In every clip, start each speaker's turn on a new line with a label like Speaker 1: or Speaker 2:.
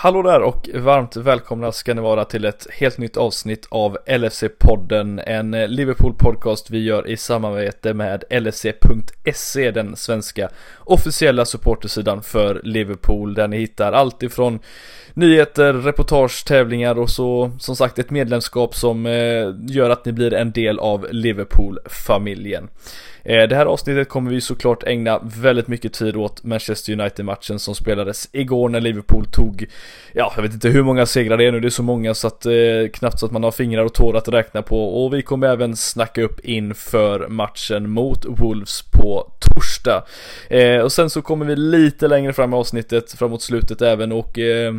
Speaker 1: Hallå där och varmt välkomna ska ni vara till ett helt nytt avsnitt av LFC-podden, en Liverpool-podcast vi gör i samarbete med LFC.se, den svenska officiella supportersidan för Liverpool, där ni hittar allt ifrån nyheter, reportage, tävlingar och så som sagt ett medlemskap som eh, gör att ni blir en del av Liverpool-familjen. Eh, det här avsnittet kommer vi såklart ägna väldigt mycket tid åt Manchester United-matchen som spelades igår när Liverpool tog, ja, jag vet inte hur många segrar det är nu, det är så många så att eh, knappt så att man har fingrar och tår att räkna på och vi kommer även snacka upp inför matchen mot Wolves på torsdag. Eh, och sen så kommer vi lite längre fram i avsnittet, framåt slutet även och eh,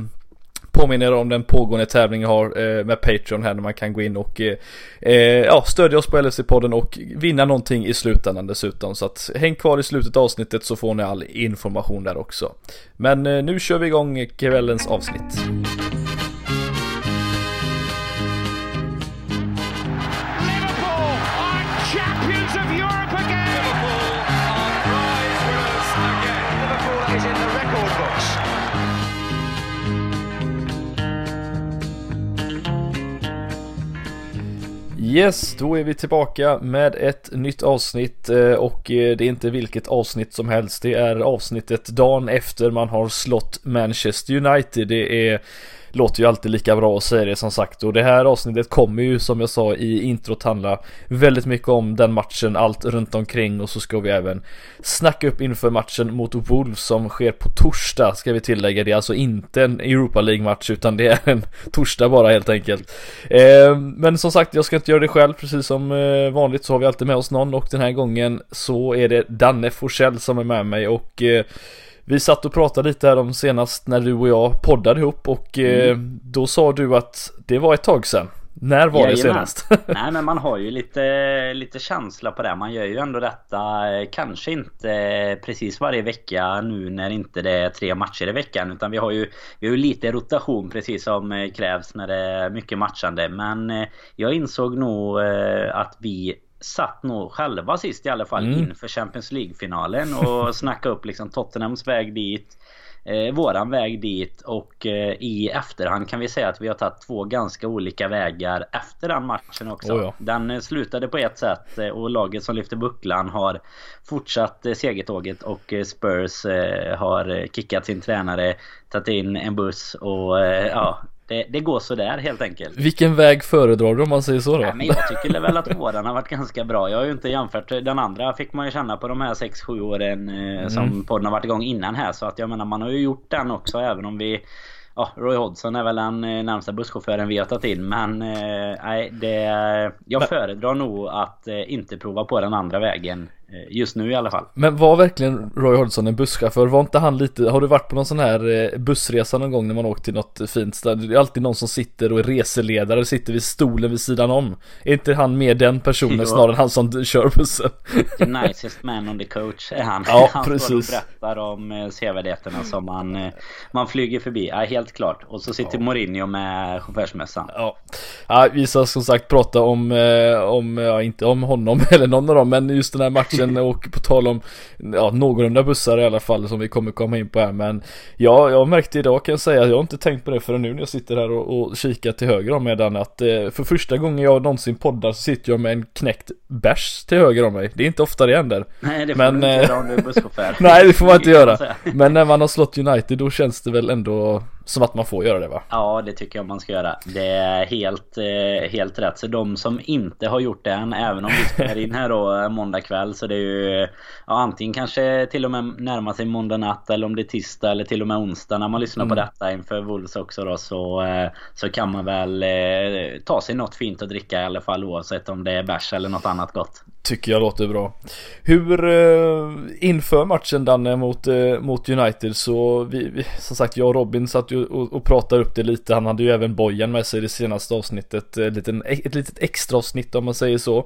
Speaker 1: påminner om den pågående tävlingen jag har eh, med Patreon här när man kan gå in och eh, eh ja, stödja oss på LFC-podden och vinna någonting i slutändan dessutom. Så att häng kvar i slutet av avsnittet så får ni all information där också. Men eh, nu kör vi igång kvällens avsnitt. Yes, då är vi tillbaka med ett nytt avsnitt eh, och eh, det är inte vilket avsnitt som helst. Det är avsnittet dagen efter man har slått Manchester United. Det är låter ju alltid lika bra att säga det som sagt. Och det här avsnittet kommer ju som jag sa i introt handla väldigt mycket om den matchen, allt runt omkring. Och så ska vi även snacka upp inför matchen mot Wolves som sker på torsdag ska vi tillägga. Det är alltså inte en Europa League match utan det är en torsdag bara helt enkelt. Eh, men som sagt, jag ska inte göra det själv. Precis som eh, vanligt så har vi alltid med oss någon. Och den här gången så är det Danne Forsell som är med mig. Och eh, vi satt och pratade lite här om senast när du och jag poddade ihop och eh, mm. då sa du att det var ett tag sedan. När var Jajamän. det senast?
Speaker 2: Nej men man har ju lite, lite känsla på det. Man gör ju ändå detta eh, kanske inte precis varje vecka nu när inte det är tre matcher i veckan. Utan vi har ju, vi har ju lite rotation precis som eh, krävs när det är mycket matchande. Men jag insåg nog att vi satt nog själva sist i alla fall mm. inför Champions League-finalen och snackade upp liksom Tottenhams väg dit. Eh, våran väg dit och eh, i efterhand kan vi säga att vi har tagit två ganska olika vägar efter den matchen också. Oh ja. Den eh, slutade på ett sätt eh, och laget som lyfte bucklan har fortsatt eh, segertåget och eh, Spurs har kickat sin tränare, tagit in en buss och ja det, det går sådär helt enkelt.
Speaker 1: Vilken väg föredrar du om man säger så då?
Speaker 2: Nej, men jag tycker väl att våran har varit ganska bra. Jag har ju inte jämfört. Den andra fick man ju känna på de här 6-7 åren eh, mm. som podden har varit igång innan här. Så att jag menar man har ju gjort den också även om vi Ja, Roy Hodgson är väl den eh, närmsta busschauffören vi har tagit in men eh, nej det... Jag föredrar nog att eh, inte prova på den andra vägen Eh, just nu i alla fall.
Speaker 1: Men var verkligen Roy Hodgson en busschaufför? Var inte han lite, har du varit på någon sån här eh, bussresa någon gång när man åkt till något fint ställe? Det är alltid någon som sitter och är reseledare, sitter vid stolen vid sidan om. Är inte han mer den personen snarare än han som kör bussen?
Speaker 2: The nicest man on the coach är han.
Speaker 1: Ja,
Speaker 2: han
Speaker 1: precis.
Speaker 2: står och berättar om eh, sevärdheterna som man, man flyger förbi. Ja, helt klart. Och så sitter ja. Mourinho med chaufförsmössan.
Speaker 1: Ja. ja, vi ska som sagt prata om, om, ja inte om honom eller någon av dem, men just den här matchen matchen och på tal om ja, någorlunda bussar i alla fall som vi kommer komma in på här men ja, jag märkte idag kan jag säga, jag har inte tänkt på det förrän nu när jag sitter här och, och kikar till höger om mig den att eh, för första gången jag någonsin poddar så sitter jag med en knäckt bärs till höger om mig. Det är inte ofta det händer.
Speaker 2: Nej det får men, du inte göra om du är busschaufför.
Speaker 1: Nej det får man inte göra. Men när man har slått United då känns det väl ändå som att man får göra det va?
Speaker 2: Ja det tycker jag man ska göra. Det är helt, eh, helt rätt. Så de som inte har gjort det än, även om vi spelar in här då eh, måndag kväll så det är ju ja, antingen kanske till och med närmar sig måndag natt eller om det är tisdag eller till och med onsdag när man lyssnar mm. på detta inför Wolves också då så, eh, så kan man väl eh, ta sig något fint att dricka i alla fall oavsett om det är bärs eller något annat gott.
Speaker 1: Tycker jag låter bra. Hur eh, inför matchen Danne mot, eh, mot United så vi, vi, som sagt jag och Robin satt ju och, och pratade upp det lite. Han hade ju även Bojan med sig i det senaste avsnittet. Eh, liten, eh, ett litet extra avsnitt om man säger så.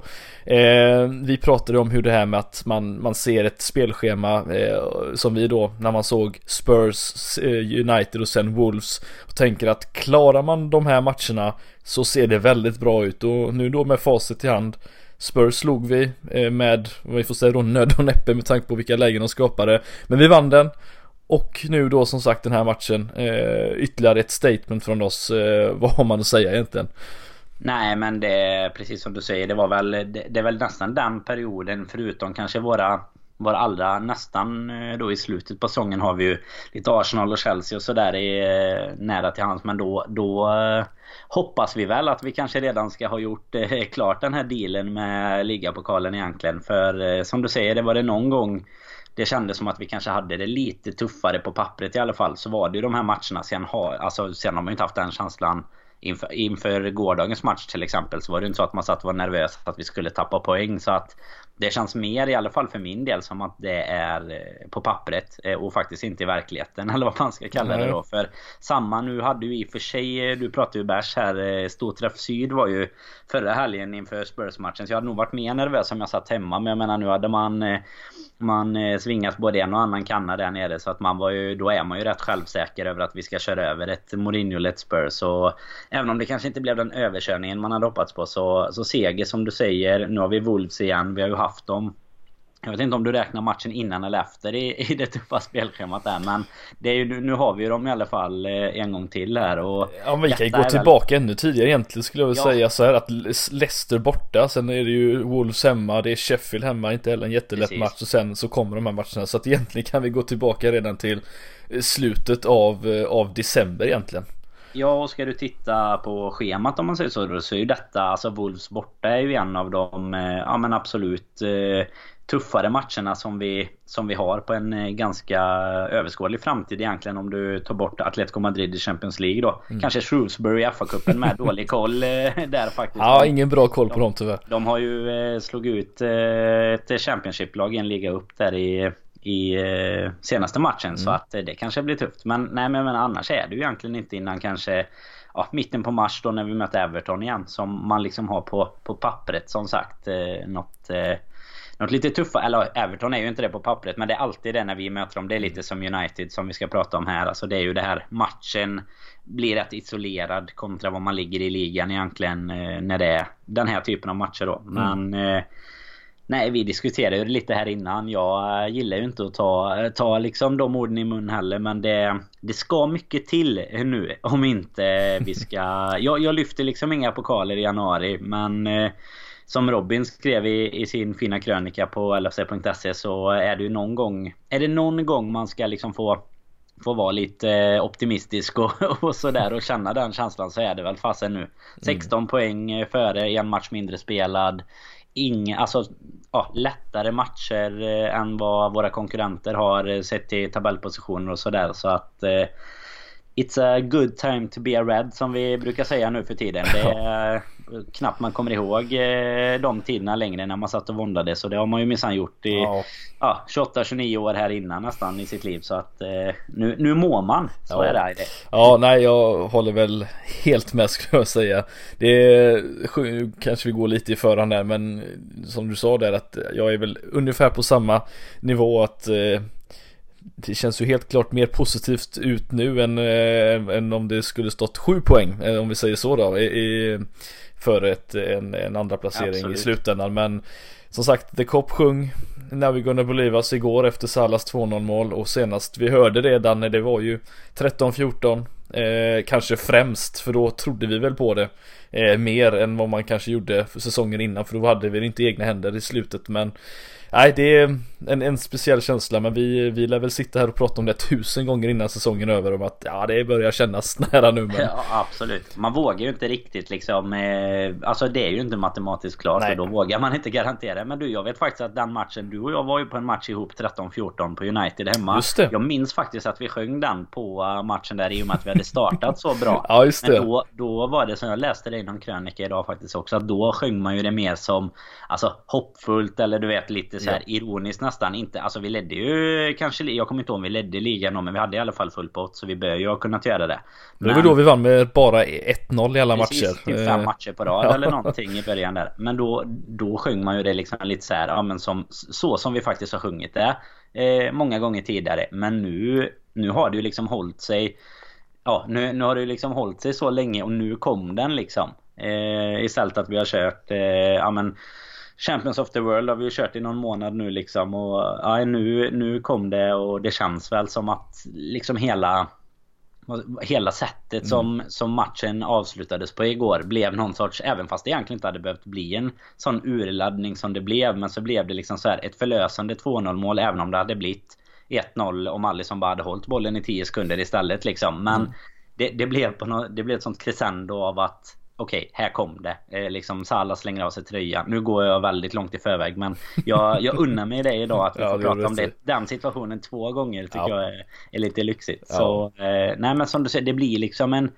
Speaker 1: Eh, vi pratade om hur det här med att man, man ser ett spelschema eh, som vi då när man såg Spurs, eh, United och sen Wolves och tänker att klarar man de här matcherna så ser det väldigt bra ut och nu då med facit i hand Spurs slog vi eh, med, vad vi får säga då, nöd och näppe med tanke på vilka lägen de skapade. Men vi vann den. Och nu då som sagt den här matchen, eh, ytterligare ett statement från oss. Eh, vad har man att säga egentligen?
Speaker 2: Nej men det är precis som du säger. Det var väl det, det är väl nästan den perioden förutom kanske våra var allra nästan eh, då i slutet på säsongen har vi ju lite Arsenal och Chelsea och sådär eh, nära till hands. Men då, då eh, hoppas vi väl att vi kanske redan ska ha gjort klart den här dealen med ligapokalen egentligen. För som du säger, det var det någon gång det kändes som att vi kanske hade det lite tuffare på pappret i alla fall. Så var det ju de här matcherna. Sen har, alltså, sen har man ju inte haft den känslan inför, inför gårdagens match till exempel. Så var det inte så att man satt och var nervös att vi skulle tappa poäng. Så att det känns mer i alla fall för min del som att det är eh, på pappret eh, och faktiskt inte i verkligheten eller vad man ska kalla det då. För samma nu hade ju i och för sig, eh, du pratade ju bärs här, Storträff Syd var ju förra helgen inför Spurs-matchen. Så jag hade nog varit mer nervös om jag satt hemma. Men jag menar nu hade man man eh, svingas både en och annan kanna där nere så att man var ju, då är man ju rätt självsäker över att vi ska köra över ett Mourinho-lett Spurs. Så även om det kanske inte blev den överkörningen man hade hoppats på så, så seger som du säger. Nu har vi Wolves igen, vi har ju haft dem jag vet inte om du räknar matchen innan eller efter i, i det tuffa spelschemat där men det är ju, Nu har vi ju dem i alla fall eh, en gång till här och
Speaker 1: Ja men vi kan ju gå tillbaka väl... ännu tidigare egentligen skulle jag vilja ja. säga så här att Leicester borta Sen är det ju Wolves hemma, det är Sheffield hemma, inte heller en jättelätt Precis. match och sen så kommer de här matcherna Så att egentligen kan vi gå tillbaka redan till slutet av, eh, av december egentligen
Speaker 2: Ja, och ska du titta på schemat om man säger så, så är ju detta, alltså Wolves borta är ju en av de, eh, ja men absolut tuffare matcherna som vi, som vi har på en eh, ganska överskådlig framtid egentligen om du tar bort Atletico Madrid i Champions League då. Mm. Kanske Shrewsbury i FA-cupen med dålig koll eh, där faktiskt.
Speaker 1: Ja, ingen bra koll på de, dem tyvärr.
Speaker 2: De har ju eh, slagit ut ett Championship-lag i en liga upp där i i senaste matchen mm. så att det kanske blir tufft. Men nej men, men annars är det ju egentligen inte innan kanske ja, mitten på mars då när vi möter Everton igen som man liksom har på, på pappret som sagt något något lite tuffa, eller Everton är ju inte det på pappret men det är alltid det när vi möter dem. Det är lite som United som vi ska prata om här. Alltså det är ju det här matchen blir rätt isolerad kontra vad man ligger i ligan egentligen eh, när det är den här typen av matcher då. Mm. Men mm. Nej, vi diskuterade ju lite här innan. Jag eh, gillar ju inte att ta, ta liksom de orden i mun heller. Men det, det ska mycket till nu. Om inte vi ska... Jag, jag lyfter liksom inga pokaler i januari. Men som Robin skrev i, i sin fina krönika på lfc.se så är det ju någon gång... Är det någon gång man ska liksom få få vara lite optimistisk och, och sådär och känna den känslan så är det väl fasen nu. 16 mm. poäng före, en match mindre spelad. Inga, alltså ja, lättare matcher eh, än vad våra konkurrenter har sett till tabellpositioner och sådär så att eh, It's a good time to be a red som vi brukar säga nu för tiden. Det är knappt man kommer ihåg eh, de tiderna längre när man satt och våndade. Så det har man ju minsann gjort i ja. ja 28-29 år här innan nästan i sitt liv. Så att eh, nu, nu mår man. Så ja. är det.
Speaker 1: Ja, nej jag håller väl helt med skulle jag säga. Det är, kanske vi går lite i förhand där men som du sa där att jag är väl ungefär på samma nivå att eh, det känns ju helt klart mer positivt ut nu än, äh, än om det skulle stått sju poäng, äh, om vi säger så då, i, i, för ett, en, en andra placering Absolut. i slutändan. Men som sagt, The Cop Now we're gonna believe us igår efter Salas 2-0 mål och senast vi hörde det Danne, det var ju 13-14 eh, Kanske främst, för då trodde vi väl på det eh, Mer än vad man kanske gjorde säsongen innan, för då hade vi inte egna händer i slutet men Nej det är en, en speciell känsla men vi, vi lär väl sitta här och prata om det tusen gånger innan säsongen är över om att ja det börjar kännas nära nu men...
Speaker 2: Ja absolut. Man vågar ju inte riktigt liksom eh, Alltså det är ju inte matematiskt klart Nej. och då vågar man inte garantera. Men du jag vet faktiskt att den matchen Du och jag var ju på en match ihop 13-14 på United hemma. Just det. Jag minns faktiskt att vi sjöng den på eh, matchen där i och med att vi hade startat så bra.
Speaker 1: ja just det.
Speaker 2: Men då, då var det som jag läste det någon krönika idag faktiskt också. Att då sjöng man ju det mer som Alltså hoppfullt eller du vet lite så här ja. ironiskt nästan. Inte, alltså vi ledde ju kanske, jag kommer inte ihåg om vi ledde ligan då, men vi hade i alla fall full pott så vi bör ju ha kunnat göra det.
Speaker 1: Men, det var då vi vann med bara 1-0 i alla precis, matcher.
Speaker 2: Typ fem eh, matcher på rad ja. eller någonting i början där. Men då, då sjöng man ju det liksom lite så här, ja men som, så som vi faktiskt har sjungit det. Eh, många gånger tidigare. Men nu, nu har det ju liksom hållit sig Ja, nu, nu har det ju liksom hållit sig så länge och nu kom den liksom. Eh, istället att vi har kört, eh, ja men Champions of the World har vi ju kört i någon månad nu liksom och ja, nu, nu kom det och det känns väl som att liksom hela Hela sättet mm. som, som matchen avslutades på igår blev någon sorts, även fast det egentligen inte hade behövt bli en sån urladdning som det blev. Men så blev det liksom så här ett förlösande 2-0 mål även om det hade blivit 1-0 om Alisson bara hade hållit bollen i 10 sekunder istället liksom. Men mm. det, det, blev på no, det blev ett sånt crescendo av att okej, okay, här kom det. Eh, liksom Salah slänger av sig tröjan. Nu går jag väldigt långt i förväg men jag, jag unnar mig det idag att vi ja, får prata om det. Den situationen två gånger tycker ja. jag är, är, lite lyxigt. Ja. Så eh, nej men som du säger, det blir liksom en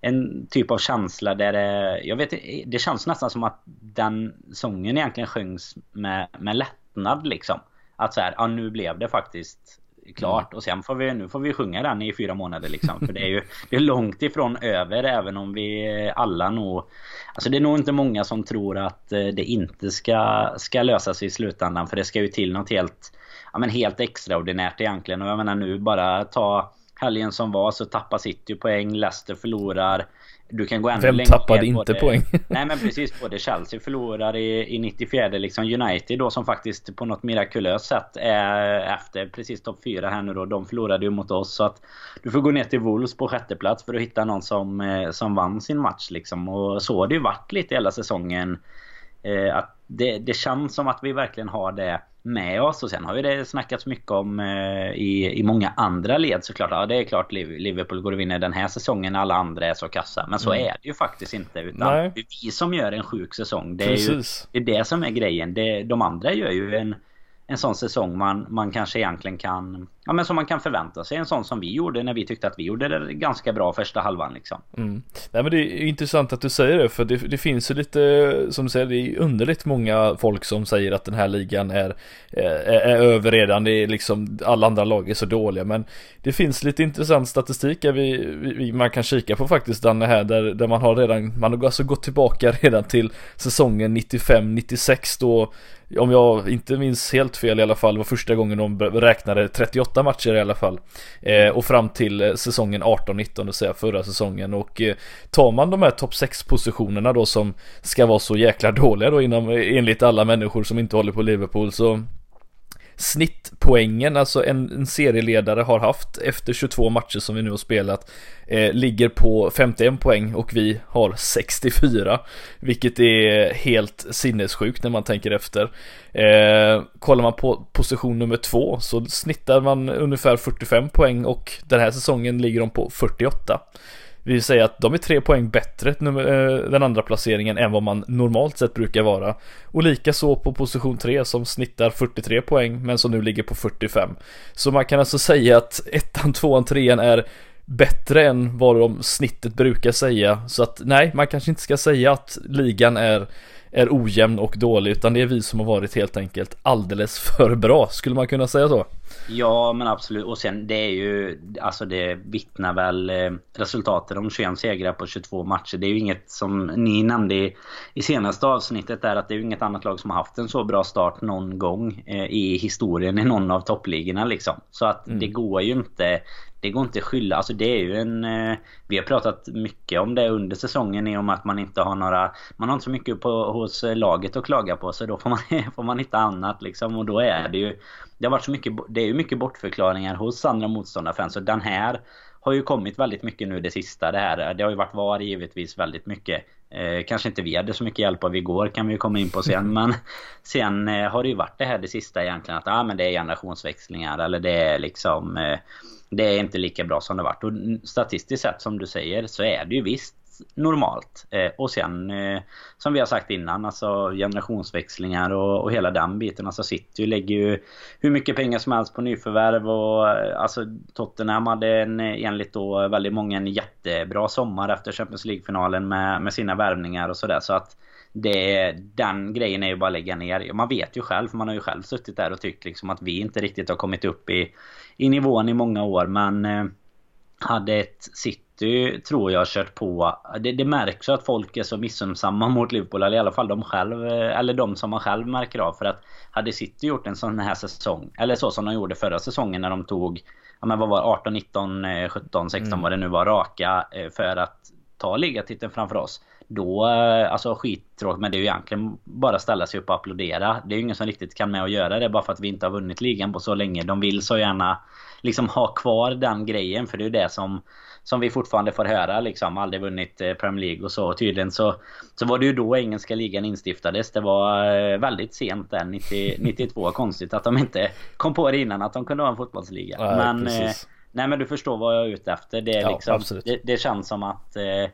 Speaker 2: en typ av känsla där det, jag vet det känns nästan som att den sången egentligen sjöngs med, med lättnad liksom. Att så här, ja nu blev det faktiskt klart. Och sen får vi, nu får vi sjunga den i fyra månader liksom. För det är ju det är långt ifrån över även om vi alla nog... Alltså det är nog inte många som tror att eh, det inte ska, ska lösa sig i slutändan. För det ska ju till något helt, ja, men helt extraordinärt egentligen. Och jag menar nu bara ta helgen som var så tappar City poäng, Leicester förlorar. Du kan gå ännu
Speaker 1: Vem längre tappade inte
Speaker 2: både,
Speaker 1: poäng?
Speaker 2: nej men precis, både Chelsea förlorar i, i 94 liksom United då som faktiskt på något mirakulöst sätt är efter precis topp 4 här nu då. De förlorade ju mot oss så att du får gå ner till Wolves på sjätte plats för att hitta någon som, eh, som vann sin match liksom. Och så har det ju varit lite hela säsongen. Eh, att det, det känns som att vi verkligen har det med oss. Och sen har ju det snackats mycket om eh, i, i många andra led såklart. Ja det är klart Liverpool går och vinner den här säsongen alla andra är så kassa. Men så mm. är det ju faktiskt inte. Utan Nej. det är vi som gör en sjuk säsong. Det är ju det, är det som är grejen. Det, de andra gör ju en en sån säsong man, man kanske egentligen kan... Ja men som man kan förvänta sig. En sån som vi gjorde när vi tyckte att vi gjorde det ganska bra första halvan liksom.
Speaker 1: Mm. Nej men det är intressant att du säger det för det, det finns ju lite, som du säger, det är underligt många folk som säger att den här ligan är, eh, är, är över redan. Det är liksom, alla andra lag är så dåliga men det finns lite intressant statistik vi, vi, man kan kika på faktiskt Danne här där, där man har redan, man har alltså gått tillbaka redan till säsongen 95-96 då om jag inte minns helt fel i alla fall, var första gången de räknade 38 matcher i alla fall. Eh, och fram till eh, säsongen 18-19, det säga förra säsongen. Och eh, tar man de här topp 6 positionerna då som ska vara så jäkla dåliga då inom, eh, enligt alla människor som inte håller på Liverpool så snittpoängen, alltså en, en, serieledare har haft efter 22 matcher som vi nu har spelat, eh, ligger på 51 poäng och vi har 64. Vilket är helt sinnessjukt när man tänker efter. Eh, kollar man på position nummer två så snittar man ungefär 45 poäng och den här säsongen ligger de på 48. Vi säger att de är tre poäng bättre eh, den andra placeringen än vad man normalt sett brukar vara. Och lika så på position 3 som snittar 43 poäng men som nu ligger på 45. Så man kan alltså säga att ettan, tvåan, trean är bättre än vad de snittet brukar säga. Så att nej, man kanske inte ska säga att ligan är är ojämn och dålig utan det är vi som har varit helt enkelt alldeles för bra. Skulle man kunna säga så?
Speaker 2: Ja men absolut och sen det är ju Alltså det vittnar väl eh, resultatet om 21 segrar på 22 matcher. Det är ju inget som ni nämnde i, i senaste avsnittet där att det är ju inget annat lag som har haft en så bra start någon gång eh, i historien i någon av toppligorna liksom. Så att mm. det går ju inte det går inte att skylla. Alltså det är ju en... Eh, vi har pratat mycket om det under säsongen i och med att man inte har några... Man har inte så mycket på, hos laget att klaga på så då får man, får man hitta annat liksom. Och då är det ju... Det har varit så mycket... Det är ju mycket bortförklaringar hos andra motståndarfans. Så den här har ju kommit väldigt mycket nu det sista det här. Det har ju varit VAR givetvis väldigt mycket. Eh, kanske inte vi hade så mycket hjälp av igår kan vi ju komma in på sen. men sen eh, har det ju varit det här det sista egentligen. Att ah, men det är generationsväxlingar eller det är liksom... Eh, det är inte lika bra som det varit. Och statistiskt sett som du säger så är det ju visst normalt. Eh, och sen eh, som vi har sagt innan, alltså generationsväxlingar och, och hela den biten. Alltså City lägger ju hur mycket pengar som helst på nyförvärv och eh, alltså Tottenham hade en, eh, enligt då väldigt många en jättebra sommar efter Champions League-finalen med, med sina värvningar och sådär. Så att det, den grejen är ju bara att lägga ner. Man vet ju själv, för man har ju själv suttit där och tyckt liksom att vi inte riktigt har kommit upp i, i nivån i många år. Men eh, hade ett City, tror jag, kört på. Det, det märks ju att folk är så missunnsamma mot Liverpool. Eller i alla fall de själv, eh, eller de som man själv märker av. För att hade City gjort en sån här säsong, eller så som de gjorde förra säsongen när de tog Ja men vad var 18, 19, 17, 16 mm. vad det nu var raka. Eh, för att ta ligatiteln framför oss. Då, eh, alltså skittråkigt men det är ju egentligen bara ställa sig upp och applådera. Det är ju ingen som riktigt kan med att göra det bara för att vi inte har vunnit ligan på så länge. De vill så gärna liksom ha kvar den grejen för det är ju det som som vi fortfarande får höra liksom. Aldrig vunnit eh, Premier League och så. Tydligen så, så var det ju då engelska ligan instiftades. Det var eh, väldigt sent där, 90, 92. Konstigt att de inte kom på det innan att de kunde ha en fotbollsliga.
Speaker 1: Nej, men,
Speaker 2: nej men du förstår vad jag är ute efter. Det, är ja, liksom, det, det, känns som att eh,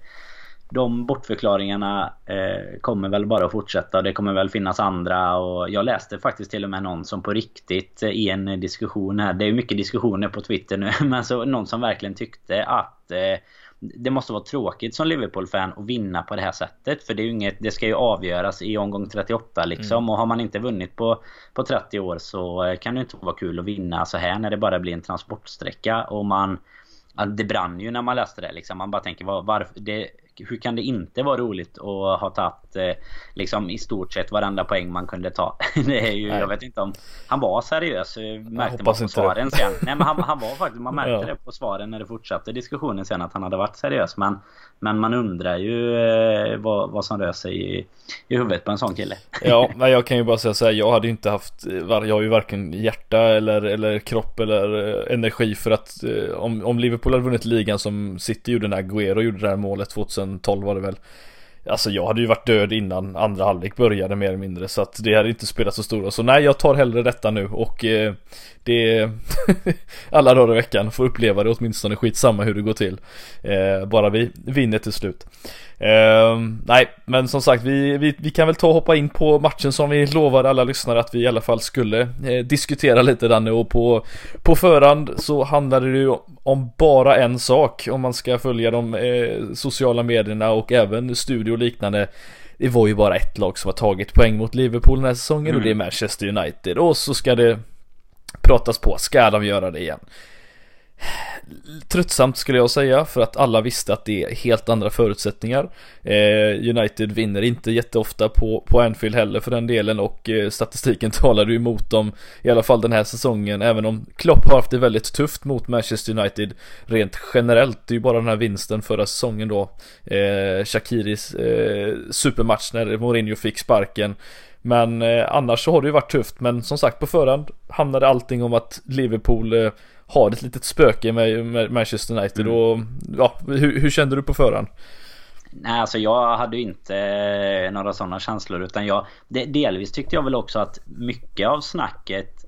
Speaker 2: de bortförklaringarna eh, kommer väl bara att fortsätta. Det kommer väl finnas andra och jag läste faktiskt till och med någon som på riktigt eh, i en diskussion här. Det är mycket diskussioner på Twitter nu men så någon som verkligen tyckte att eh, det måste vara tråkigt som Liverpool-fan att vinna på det här sättet. För det, är ju inget, det ska ju avgöras i omgång 38 liksom. Mm. Och har man inte vunnit på, på 30 år så eh, kan det inte vara kul att vinna så här när det bara blir en transportsträcka. Och man... Det brann ju när man läste det liksom. Man bara tänker var, varför... Det, hur kan det inte vara roligt att ha tagit eh, liksom i stort sett varenda poäng man kunde ta? det är ju, jag vet inte om han var seriös. Eh, märkte man på svaren det. sen. Nej men han, han var faktiskt, man märkte ja. det på svaren när det fortsatte diskussionen sen att han hade varit seriös. Men, men man undrar ju eh, vad, vad som rör sig i, i huvudet på en sån kille.
Speaker 1: ja, men jag kan ju bara säga så här, jag hade inte haft, jag har ju varken hjärta eller, eller kropp eller energi för att om, om Liverpool hade vunnit ligan som City gjorde när Aguero gjorde det här målet 2000 2012 var det väl. Alltså jag hade ju varit död innan andra halvlek började mer eller mindre så att det hade inte spelat så stora. Så nej jag tar hellre detta nu och eh, det alla dagar i veckan får uppleva det åtminstone skitsamma hur det går till. Eh, bara vi vinner till slut. Eh, nej men som sagt vi, vi, vi, kan väl ta och hoppa in på matchen som vi lovade alla lyssnare att vi i alla fall skulle eh, diskutera lite Danne och på, på förhand så handlade det ju om bara en sak om man ska följa de eh, sociala medierna och även studio och liknande. Det var ju bara ett lag som har tagit poäng mot Liverpool den här säsongen mm. och det är Manchester United och så ska det pratas på, ska de göra det igen? Tröttsamt skulle jag säga för att alla visste att det är helt andra förutsättningar. Eh, United vinner inte jätteofta på, på Anfield heller för den delen och eh, statistiken talar ju emot dem i alla fall den här säsongen även om Klopp har haft det väldigt tufft mot Manchester United rent generellt. Det är ju bara den här vinsten förra säsongen då. Eh, Shakiris eh, supermatch när Mourinho fick sparken. Men eh, annars så har det ju varit tufft men som sagt på förhand handlade allting om att Liverpool eh, har ett litet spöke med, med Manchester United mm. och ja, hur, hur, kände du på förhand?
Speaker 2: Nej alltså jag hade ju inte eh, några sådana känslor utan jag Delvis tyckte jag väl också att mycket av snacket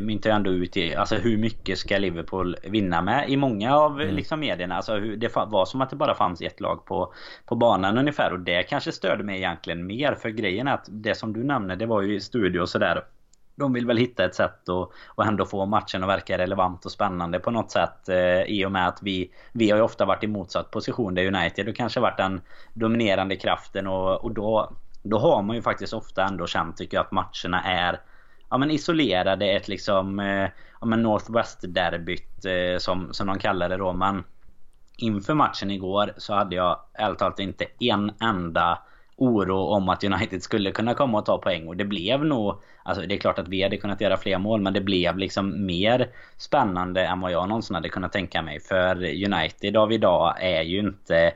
Speaker 2: myntar ju ändå ut i alltså hur mycket ska Liverpool vinna med i många av mm. liksom medierna. Alltså hur, det var som att det bara fanns ett lag på, på banan ungefär och det kanske störde mig egentligen mer för grejen är att det som du nämnde det var ju i studio och sådär de vill väl hitta ett sätt att och ändå få matchen att verka relevant och spännande på något sätt. Eh, I och med att vi, vi har ju ofta varit i motsatt position där United har kanske varit den dominerande kraften och, och då, då har man ju faktiskt ofta ändå känt tycker jag att matcherna är ja, men isolerade ett liksom eh, ja, men Northwest-derbyt eh, som, som de kallar det då. Men inför matchen igår så hade jag ärligt talat inte en enda oro om att United skulle kunna komma och ta poäng. Och det blev nog... Alltså det är klart att vi hade kunnat göra fler mål men det blev liksom mer spännande än vad jag någonsin hade kunnat tänka mig. För United av idag är ju inte...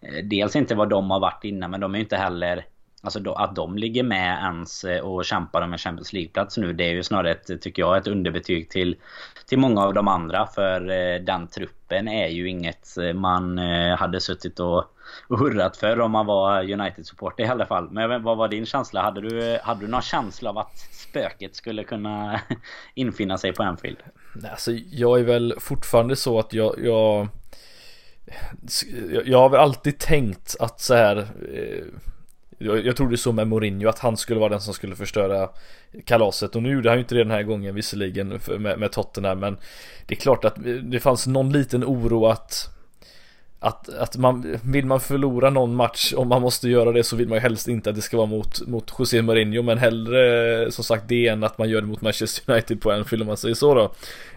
Speaker 2: Eh, dels inte vad de har varit innan men de är ju inte heller Alltså då, att de ligger med ens eh, och kämpar om en Champions League-plats nu det är ju snarare ett, tycker jag, ett underbetyg till, till många av de andra. För eh, den trupp truppen är ju inget eh, man eh, hade suttit och, hurrat för om man var United-supporter i alla fall. Men vad var din känsla? Hade du, hade du någon känsla av att spöket skulle kunna infinna sig på Anfield?
Speaker 1: Alltså jag är väl fortfarande så att jag, jag jag har väl alltid tänkt att så här eh, jag, jag trodde så med Mourinho att han skulle vara den som skulle förstöra kalaset. Och nu gjorde han ju inte det den här gången visserligen med, med Tottenham. Men det är klart att det fanns någon liten oro att att, att man, vill man förlora någon match om man måste göra det så vill man ju helst inte att det ska vara mot, mot José Mourinho men hellre som sagt det än att man gör det mot Manchester United på Anfield om man säger så då.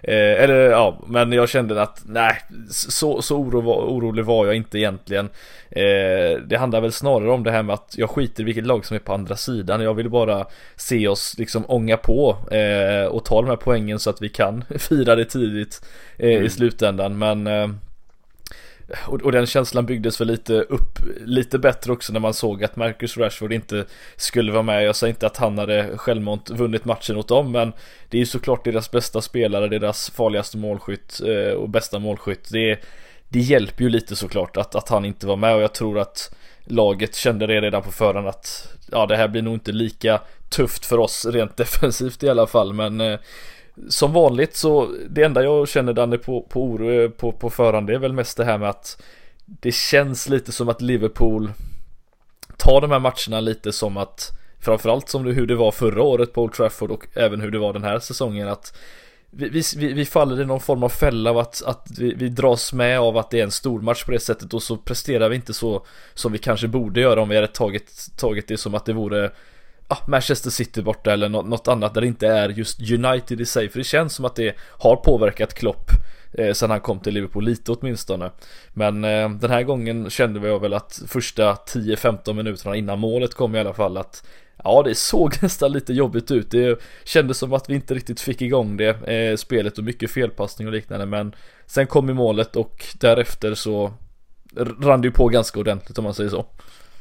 Speaker 1: Eh, eller ja, men jag kände att nej, så, så oro, orolig var jag inte egentligen. Eh, det handlar väl snarare om det här med att jag skiter i vilket lag som är på andra sidan. Jag vill bara se oss liksom ånga på eh, och ta de här poängen så att vi kan fira det tidigt eh, mm. i slutändan men eh, och, och den känslan byggdes väl lite upp lite bättre också när man såg att Marcus Rashford inte skulle vara med. Jag säger inte att han hade självmant vunnit matchen åt dem men det är ju såklart deras bästa spelare, deras farligaste målskytt eh, och bästa målskytt. Det, det hjälper ju lite såklart att, att han inte var med och jag tror att laget kände det redan på förhand att ja det här blir nog inte lika tufft för oss rent defensivt i alla fall men eh, som vanligt så det enda jag känner Danne på, på oro eh, på, på förhand det är väl mest det här med att det känns lite som att Liverpool tar de här matcherna lite som att framförallt som det, hur det var förra året på Old Trafford och även hur det var den här säsongen att vi, vi, vi faller i någon form av fälla av att, att vi, vi dras med av att det är en stormatch på det sättet och så presterar vi inte så som vi kanske borde göra om vi hade tagit, tagit det som att det vore ah, Manchester City borta eller något, något annat där det inte är just United i sig. För det känns som att det har påverkat Klopp eh, sen han kom till Liverpool lite åtminstone. Men eh, den här gången kände jag väl att första 10-15 minuterna innan målet kom i alla fall att Ja det såg nästan lite jobbigt ut. Det kändes som att vi inte riktigt fick igång det eh, spelet och mycket felpassning och liknande men sen kom i målet och därefter så rann det ju på ganska ordentligt om man säger så.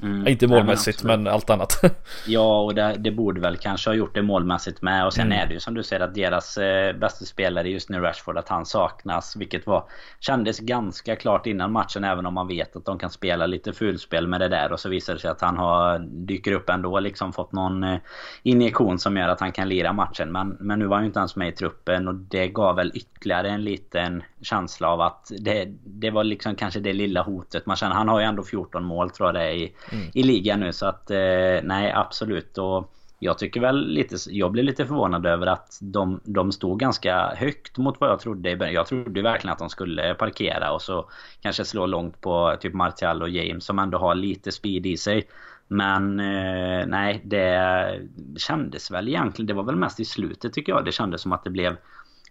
Speaker 1: Mm. Inte målmässigt men, men, allt annat.
Speaker 2: ja och det, det, borde väl kanske ha gjort det målmässigt med. Och sen mm. är det ju som du säger att deras eh, bästa spelare just nu Rashford att han saknas. Vilket var kändes ganska klart innan matchen även om man vet att de kan spela lite fulspel med det där. Och så visar det sig att han har dyker upp ändå liksom fått någon eh, injektion som gör att han kan lira matchen. Men, men nu var han ju inte ens med i truppen och det gav väl ytterligare en liten känsla av att det, det var liksom kanske det lilla hotet man känner. Han har ju ändå 14 mål tror jag det är i mm. i ligan nu. Så att eh, nej absolut. Och jag tycker väl lite, jag blev lite förvånad över att de, de stod ganska högt mot vad jag trodde i början. Jag trodde verkligen att de skulle parkera och så kanske slå långt på typ Martial och James som ändå har lite speed i sig. Men eh, nej, det kändes väl egentligen, det var väl mest i slutet tycker jag. Det kändes som att det blev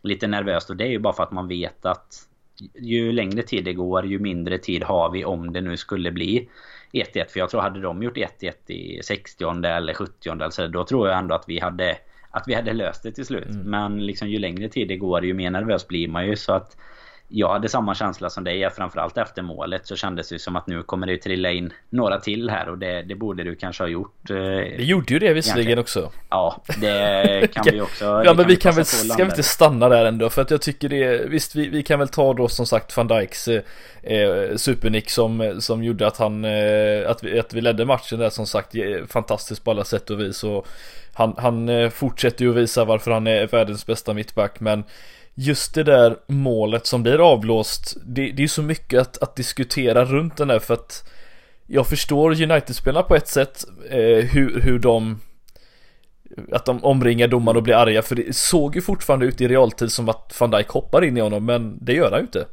Speaker 2: lite nervöst och det är ju bara för att man vet att ju längre tid det går ju mindre tid har vi om det nu skulle bli 1-1. För jag tror hade de gjort 1-1 i 60 eller 70 alltså, då tror jag ändå att vi hade att vi hade löst det till slut. Mm. Men liksom ju längre tid det går ju mer nervös blir man ju. Så att jag hade samma känsla som dig, framförallt efter målet så kändes det som att nu kommer det trilla in några till här och det, det borde du kanske ha gjort. Eh,
Speaker 1: det gjorde ju det visserligen också.
Speaker 2: Ja, det kan vi också.
Speaker 1: ja, men vi kan, väl, ska vi inte stanna där ändå för att jag tycker det, visst vi, vi kan väl ta då som sagt van Dijks eh, eh, supernick som, som gjorde att han, eh, att, vi, att vi ledde matchen där som sagt fantastiskt på alla sätt och vis och han, han eh, fortsätter ju att visa varför han är världens bästa mittback men just det där målet som blir avblåst, det, det är så mycket att, att diskutera runt den där för att jag förstår United-spelarna på ett sätt, eh, hur, hur de att de omringar domaren och blir arga för det såg ju fortfarande ut i realtid som att van Dijk hoppar in i honom men det gör han ju inte.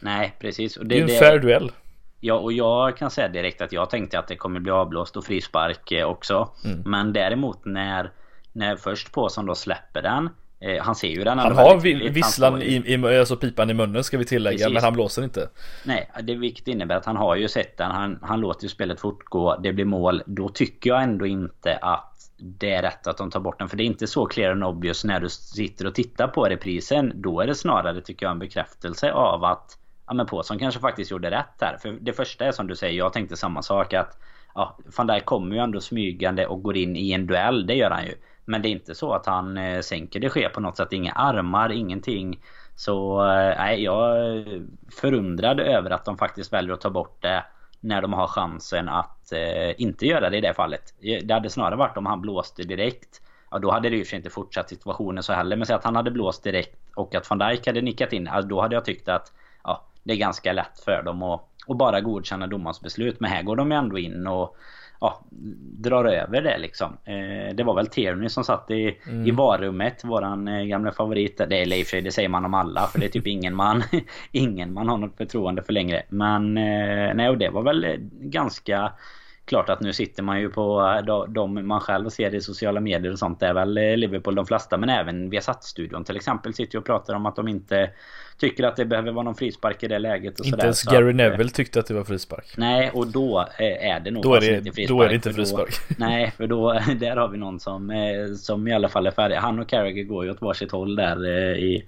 Speaker 2: Nej precis.
Speaker 1: Och det, det är en det... fair duell.
Speaker 2: Ja och jag kan säga direkt att jag tänkte att det kommer bli avblåst och frispark eh, också. Mm. Men däremot när, när först på som då släpper den Eh, han ser ju den
Speaker 1: Han har visslan i, i, alltså pipan i munnen ska vi tillägga Precis. men han blåser inte.
Speaker 2: Nej, det vilket innebär att han har ju sett den. Han, han låter ju spelet fortgå. Det blir mål. Då tycker jag ändå inte att det är rätt att de tar bort den. För det är inte så clear and obvious när du sitter och tittar på reprisen. Då är det snarare tycker jag en bekräftelse av att ja men Påsson kanske faktiskt gjorde rätt här. För det första är som du säger, jag tänkte samma sak att ja, van Dijk kommer ju ändå smygande och går in i en duell. Det gör han ju. Men det är inte så att han eh, sänker det sker på något sätt. Inga armar, ingenting. Så eh, nej, jag är förundrad över att de faktiskt väljer att ta bort det när de har chansen att eh, inte göra det i det fallet. Eh, det hade snarare varit om han blåste direkt. Ja, då hade det ju för sig inte fortsatt situationen så heller. Men säg att han hade blåst direkt och att van Dijk hade nickat in. Alltså, då hade jag tyckt att ja, det är ganska lätt för dem att, att bara godkänna domarens beslut. Men här går de ju ändå in och ja, drar över det liksom. Eh, det var väl Tierney som satt i, mm. i varummet, våran eh, gamla favorit. Det är Leif det säger man om alla för det är typ ingen man, ingen man har något förtroende för längre. Men eh, nej, och det var väl ganska klart att nu sitter man ju på de man själv ser i sociala medier och sånt. Det är väl Liverpool de flesta. Men även Viasat-studion till exempel sitter ju och pratar om att de inte tycker att det behöver vara någon frispark i det läget. Och
Speaker 1: inte ens Gary att, Neville tyckte att det var frispark.
Speaker 2: Nej, och då är det nog
Speaker 1: då är det, inte frispark. Då är det inte frispark.
Speaker 2: Då, nej, för då där har vi någon som, som i alla fall är färdig. Han och Carragher går ju åt varsitt håll där i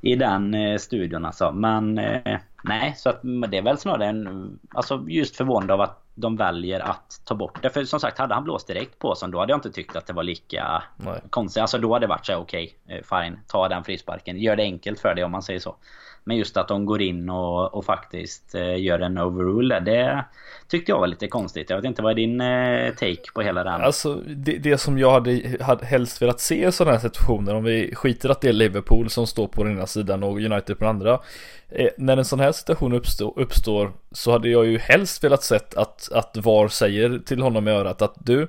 Speaker 2: i den eh, studion alltså. Men eh, nej, så att det är väl snarare en... Alltså just förvånad av att de väljer att ta bort det. För som sagt, hade han blåst direkt på som då hade jag inte tyckt att det var lika nej. konstigt. Alltså då hade det varit så okej, okay, eh, fine, ta den frisparken. Gör det enkelt för dig om man säger så. Men just att de går in och, och faktiskt eh, gör en overrule, det tyckte jag var lite konstigt. Jag vet inte, vad är din eh, take på hela den?
Speaker 1: Alltså, det, det som jag hade, hade helst velat se i sådana här situationer, om vi skiter att det är Liverpool som står på den ena sidan och United på den andra. Eh, när en sån här situation uppstår, uppstår så hade jag ju helst velat sett att, att VAR säger till honom i örat att du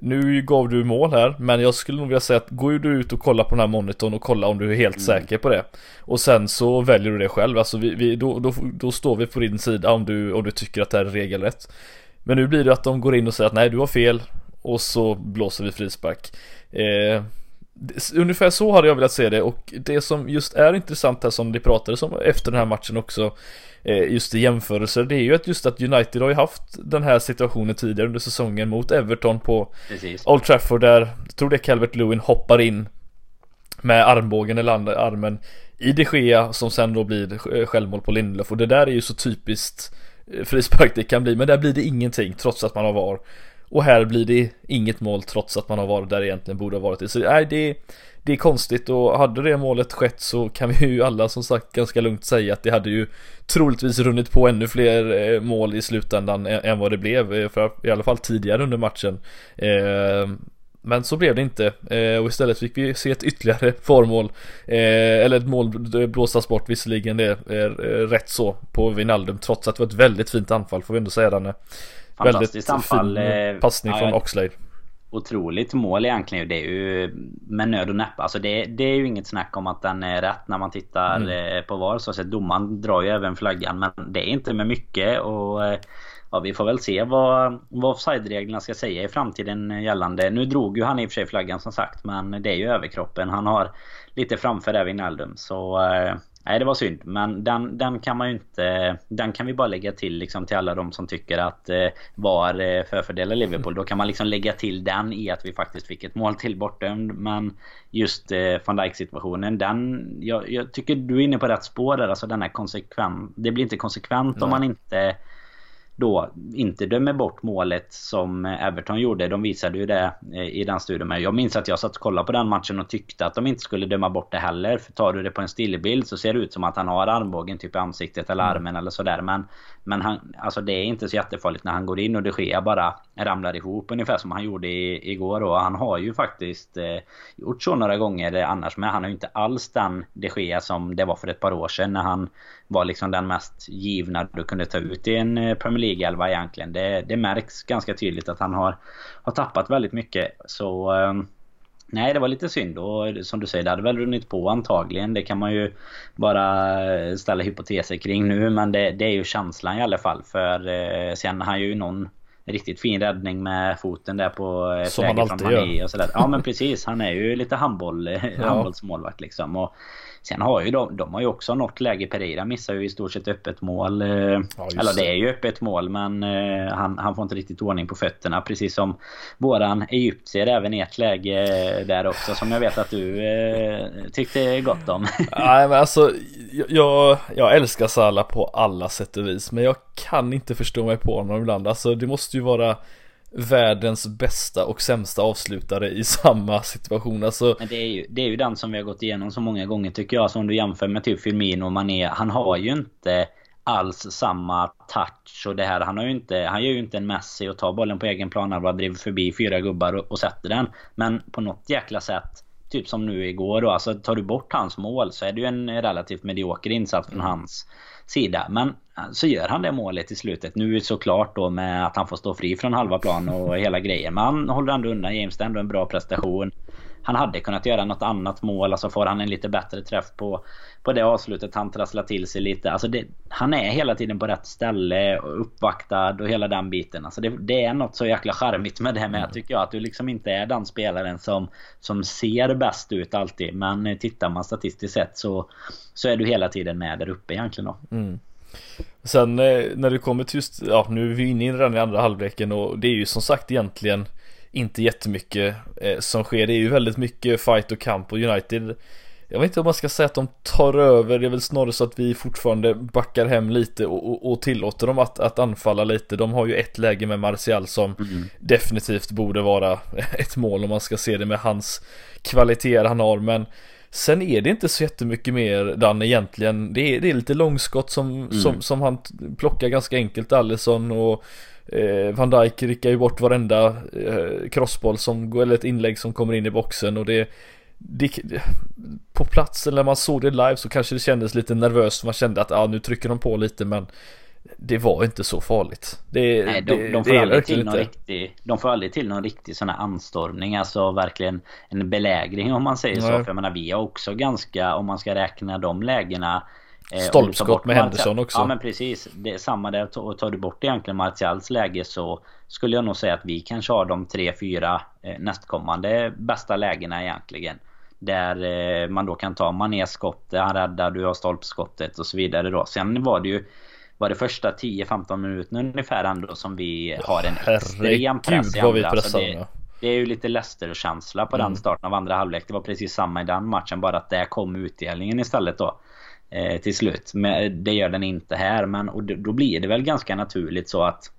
Speaker 1: nu gav du mål här, men jag skulle nog vilja säga att gå du ut och kolla på den här monitorn och kolla om du är helt mm. säker på det. Och sen så väljer du det själv, alltså vi, vi, då, då, då står vi på din sida om du, om du tycker att det här är regelrätt. Men nu blir det att de går in och säger att nej, du har fel och så blåser vi frispark. Eh, Ungefär så hade jag velat se det och det som just är intressant här som det pratades om efter den här matchen också Eh, just i jämförelser det är ju att just att United har ju haft den här situationen tidigare under säsongen mot Everton på Precis. Old Trafford där, jag tror det är Calvert Lewin hoppar in med armbågen eller armen i de Gea som sen då blir eh, självmål på Lindelöf och det där är ju så typiskt eh, frispark det kan bli men där blir det ingenting trots att man har VAR och här blir det inget mål trots att man har varit där egentligen borde ha varit det. Så nej, det, det är konstigt och hade det målet skett så kan vi ju alla som sagt ganska lugnt säga att det hade ju troligtvis runnit på ännu fler eh, mål i slutändan än vad det blev, eh, för i alla fall tidigare under matchen. Ehm, men så blev det inte eh, och istället fick vi se ett ytterligare farmål Eller ett mål blåsas bort visserligen det är rätt så på Vinaldum trots att det var ett väldigt fint anfall får vi ändå säga Danne Fantastiskt anfall fin passning ja, från Oxlade
Speaker 2: otroligt mål egentligen. Det är ju med nöd och näppe. Alltså det, det är ju inget snack om att den är rätt när man tittar mm. Eh, på VAR. Så att domaren drar ju även flaggan. Men det är inte med mycket. Och eh, ja, vi får väl se vad, vad offside-reglerna ska säga i framtiden gällande. Nu drog ju han i och för sig flaggan som sagt. Men det är ju överkroppen. Han har lite framför där vid Naldum. Så eh, Nej det var synd. Men den, den kan man ju inte Den kan vi bara lägga till liksom till alla de som tycker att eh, VAR eh, förfördelar Liverpool. Då kan man liksom lägga till den i att vi faktiskt fick ett mål till bortdömd. Men Just eh, van Dijk situationen den jag, jag, tycker du är inne på rätt spår där. Alltså den är konsekvent Det blir inte konsekvent Nej. om man inte då inte dömer bort målet som Everton gjorde. De visade ju det eh, i den studien. Men jag minns att jag satt och kollade på den matchen och tyckte att de inte skulle döma bort det heller. För tar du det på en stillbild så ser det ut som att han har armbågen typ i ansiktet eller mm. armen mm. eller sådär. Men, men han, alltså det är inte så jättefarligt när han går in och det sker bara ramlar ihop ungefär som han gjorde i, igår. Och han har ju faktiskt eh, gjort så några gånger annars. Men han har ju inte alls den de Gea som det var för ett par år sedan när han var liksom den mest givna du kunde ta ut i en eh, Premier League-elva egentligen. Det, det märks ganska tydligt att han har, har tappat väldigt mycket. Så ehm, Nej, det var lite synd och som du säger, det hade väl runnit på antagligen. Det kan man ju bara ställa hypoteser kring nu men det, det är ju känslan i alla fall. För eh, sen har han ju någon riktigt fin räddning med foten där på ett
Speaker 1: Som läge från Mané
Speaker 2: och sådär. Ja men precis, han är ju lite handboll, ja. handbollsmålvakt liksom. Och Sen har ju de, de har ju också något läge. Pereira missar ju i stort sett öppet mål. Eh, ja, eller det är ju öppet mål men eh, han, han får inte riktigt ordning på fötterna. Precis som våran egyptier även i ett läge där också. Som jag vet att du eh, tyckte gott om.
Speaker 1: Nej men alltså jag, jag älskar Salah på alla sätt och vis. Men jag kan inte förstå mig på honom ibland. Alltså det måste ju vara världens bästa och sämsta avslutare i samma situation. Alltså...
Speaker 2: Men det är, ju, det är ju den som vi har gått igenom så många gånger tycker jag. Som du jämför med typ Firmino och Mané. Han har ju inte alls samma touch och det här. Han har ju inte, han gör ju inte en Messi och tar bollen på egen plan. Han bara driver förbi fyra gubbar och, och sätter den. Men på något jäkla sätt Typ som nu igår då. Alltså tar du bort hans mål så är det ju en relativt medioker insats från hans sida. Men eh, så gör han det målet i slutet. Nu såklart då med att han får stå fri från halva plan och hela grejen. Men han håller ändå undan James. Det är ändå en bra prestation. Han hade kunnat göra något annat mål. Alltså får han en lite bättre träff på, på det avslutet. Han trasslar till sig lite. Alltså det, han är hela tiden på rätt ställe. Uppvaktad och hela den biten. Alltså det, det är något så jäkla charmigt med det med. Mm. Tycker jag. Att du liksom inte är den spelaren som, som ser bäst ut alltid. Men tittar man statistiskt sett så, så är du hela tiden med där uppe egentligen då.
Speaker 1: Mm. Sen eh, när det kommer till just, ja nu är vi inne i den andra halvleken och det är ju som sagt egentligen inte, jättemycket eh, som sker. Det är ju väldigt mycket fight och kamp och United jag vet inte om man ska säga att de tar över, det är väl snarare så att vi fortfarande backar hem lite och, och, och tillåter dem att, att anfalla lite. De har ju ett läge med Martial som mm. definitivt borde vara ett mål om man ska se det med hans kvaliteter han har. Men sen är det inte så jättemycket mer Dan egentligen. Det är, det är lite långskott som, mm. som, som han plockar ganska enkelt, Allison och eh, Van Dijk rickar ju bort varenda eh, crossboll som, eller ett inlägg som kommer in i boxen och det det, på plats eller när man såg det live så kanske det kändes lite nervöst. Man kände att ja, nu trycker de på lite men det var inte så farligt. Det,
Speaker 2: Nej, de,
Speaker 1: det,
Speaker 2: de får aldrig till någon riktig, de får aldrig till någon riktig sån här anstormning. Alltså verkligen en belägring om man säger Nej. så. För jag menar vi har också ganska, om man ska räkna de lägena
Speaker 1: Stolpskott med Henderson också.
Speaker 2: Ja men precis. Det är samma där. Och tar du bort egentligen Martials läge så skulle jag nog säga att vi kanske har de tre, fyra eh, nästkommande bästa lägena egentligen. Där eh, man då kan ta Mané-skottet, han räddar, du har stolpskottet och så vidare då. Sen var det ju var det första 10-15 minuterna ungefär ändå som vi har en extrem press i andra. Vi alltså det, det är ju lite Leicester-känsla på mm. den starten av andra halvlek. Det var precis samma i den matchen bara att där kom utdelningen istället då. Eh, till slut. Men det gör den inte här men och då blir det väl ganska naturligt så att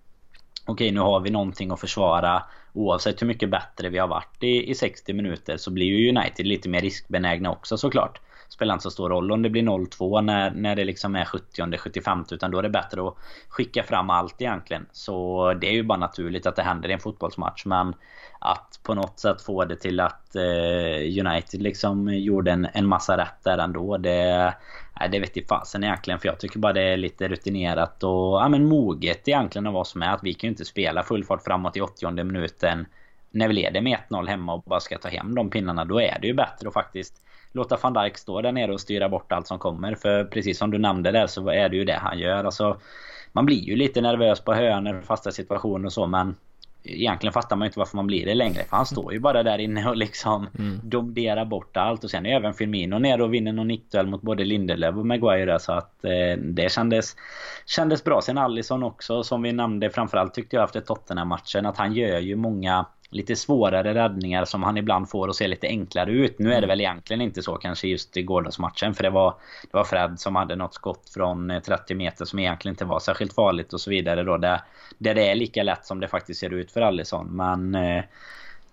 Speaker 2: Okej nu har vi någonting att försvara Oavsett hur mycket bättre vi har varit i, i 60 minuter så blir ju United lite mer riskbenägna också såklart. Spelar inte så stor roll om det blir 0-2 när, när det liksom är 70-75 utan då är det bättre att skicka fram allt egentligen. Så det är ju bara naturligt att det händer i en fotbollsmatch men att på något sätt få det till att eh, United liksom gjorde en, en massa rätt där ändå. Det, nej, det vet jag fasen egentligen. För jag tycker bara det är lite rutinerat och ja, men moget egentligen av oss med. Att vi kan ju inte spela full fart framåt i 80 minuten när vi leder med 1-0 hemma och bara ska ta hem de pinnarna. Då är det ju bättre att faktiskt låta van Dijk stå där nere och styra bort allt som kommer. För precis som du nämnde där så är det ju det han gör. Alltså, man blir ju lite nervös på hörnor, fasta situationer och så men Egentligen fattar man inte varför man blir det längre. För han står ju bara där inne och liksom mm. domderar bort allt. Och sen är även Firmino ner och vinner någon nickduell mot både Lindelöf och Maguire. Så att eh, det kändes, kändes bra. Sen Allison också som vi nämnde framförallt tyckte jag efter Tottenham-matchen. Att han gör ju många lite svårare räddningar som han ibland får att se lite enklare ut. Nu är det mm. väl egentligen inte så kanske just i gårdagsmatchen för det var, det var Fred som hade något skott från 30 eh, meter som egentligen inte var särskilt farligt och så vidare då. Där, där det är lika lätt som det faktiskt ser ut för Allison. Men eh,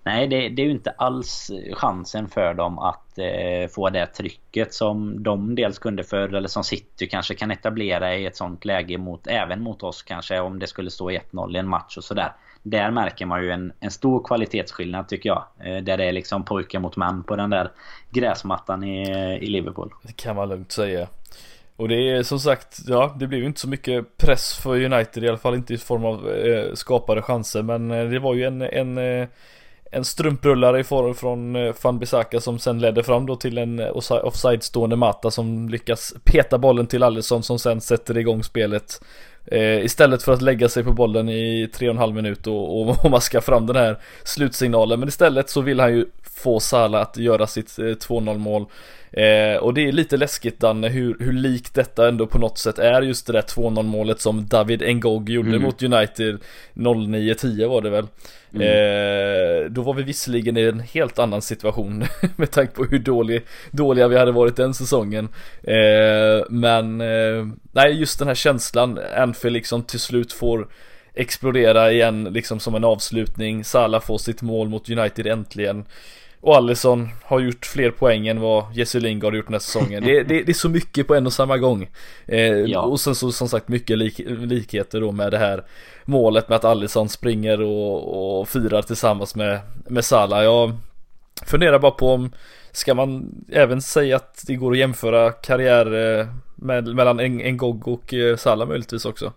Speaker 2: nej, det, det, är ju inte alls chansen för dem att eh, få det trycket som de dels kunde för eller som City kanske kan etablera i ett sånt läge mot även mot oss kanske om det skulle stå 1-0 i en match och sådär där märker man ju en, en stor kvalitetsskillnad tycker jag. Eh, där det är liksom pojkar mot män på den där gräsmattan i, i Liverpool.
Speaker 1: Det kan man lugnt säga. Och det är som sagt, ja det blev ju inte så mycket press för United i alla fall inte i form av eh, skapade chanser men eh, det var ju en, en eh, en strumprullare i form från eh, Van Bissaka som sen ledde fram då till en offside-stående Mata som lyckas peta bollen till Alisson som sen sätter igång spelet Eh, istället för att lägga sig på bollen i 3,5 minut och, och, och maska fram den här slutsignalen. Men istället så vill han ju få Salah att göra sitt eh, 2-0 mål. Eh, och det är lite läskigt Danne hur, hur likt detta ändå på något sätt är just det där 2-0 målet som David Ngog gjorde mm. mot United 09-10 var det väl. Mm. Eh, då var vi visserligen i en helt annan situation med tanke på hur dålig, dåliga vi hade varit den säsongen. Eh, men eh, nej just den här känslan, Anfield liksom till slut får explodera igen liksom som en avslutning. Salah får sitt mål mot United äntligen. Och Allison har gjort fler poäng än vad Jesse Lingard har gjort den här säsongen. Det, det, det, är så mycket på en och samma gång. Eh, ja. Och sen så som sagt mycket lik, likheter då med det här målet med att Allison springer och, och firar tillsammans med, med Salah. Jag funderar bara på om Ska man även säga att det går att jämföra karriär eh, med, mellan Ngog och eh, Salah möjligtvis också?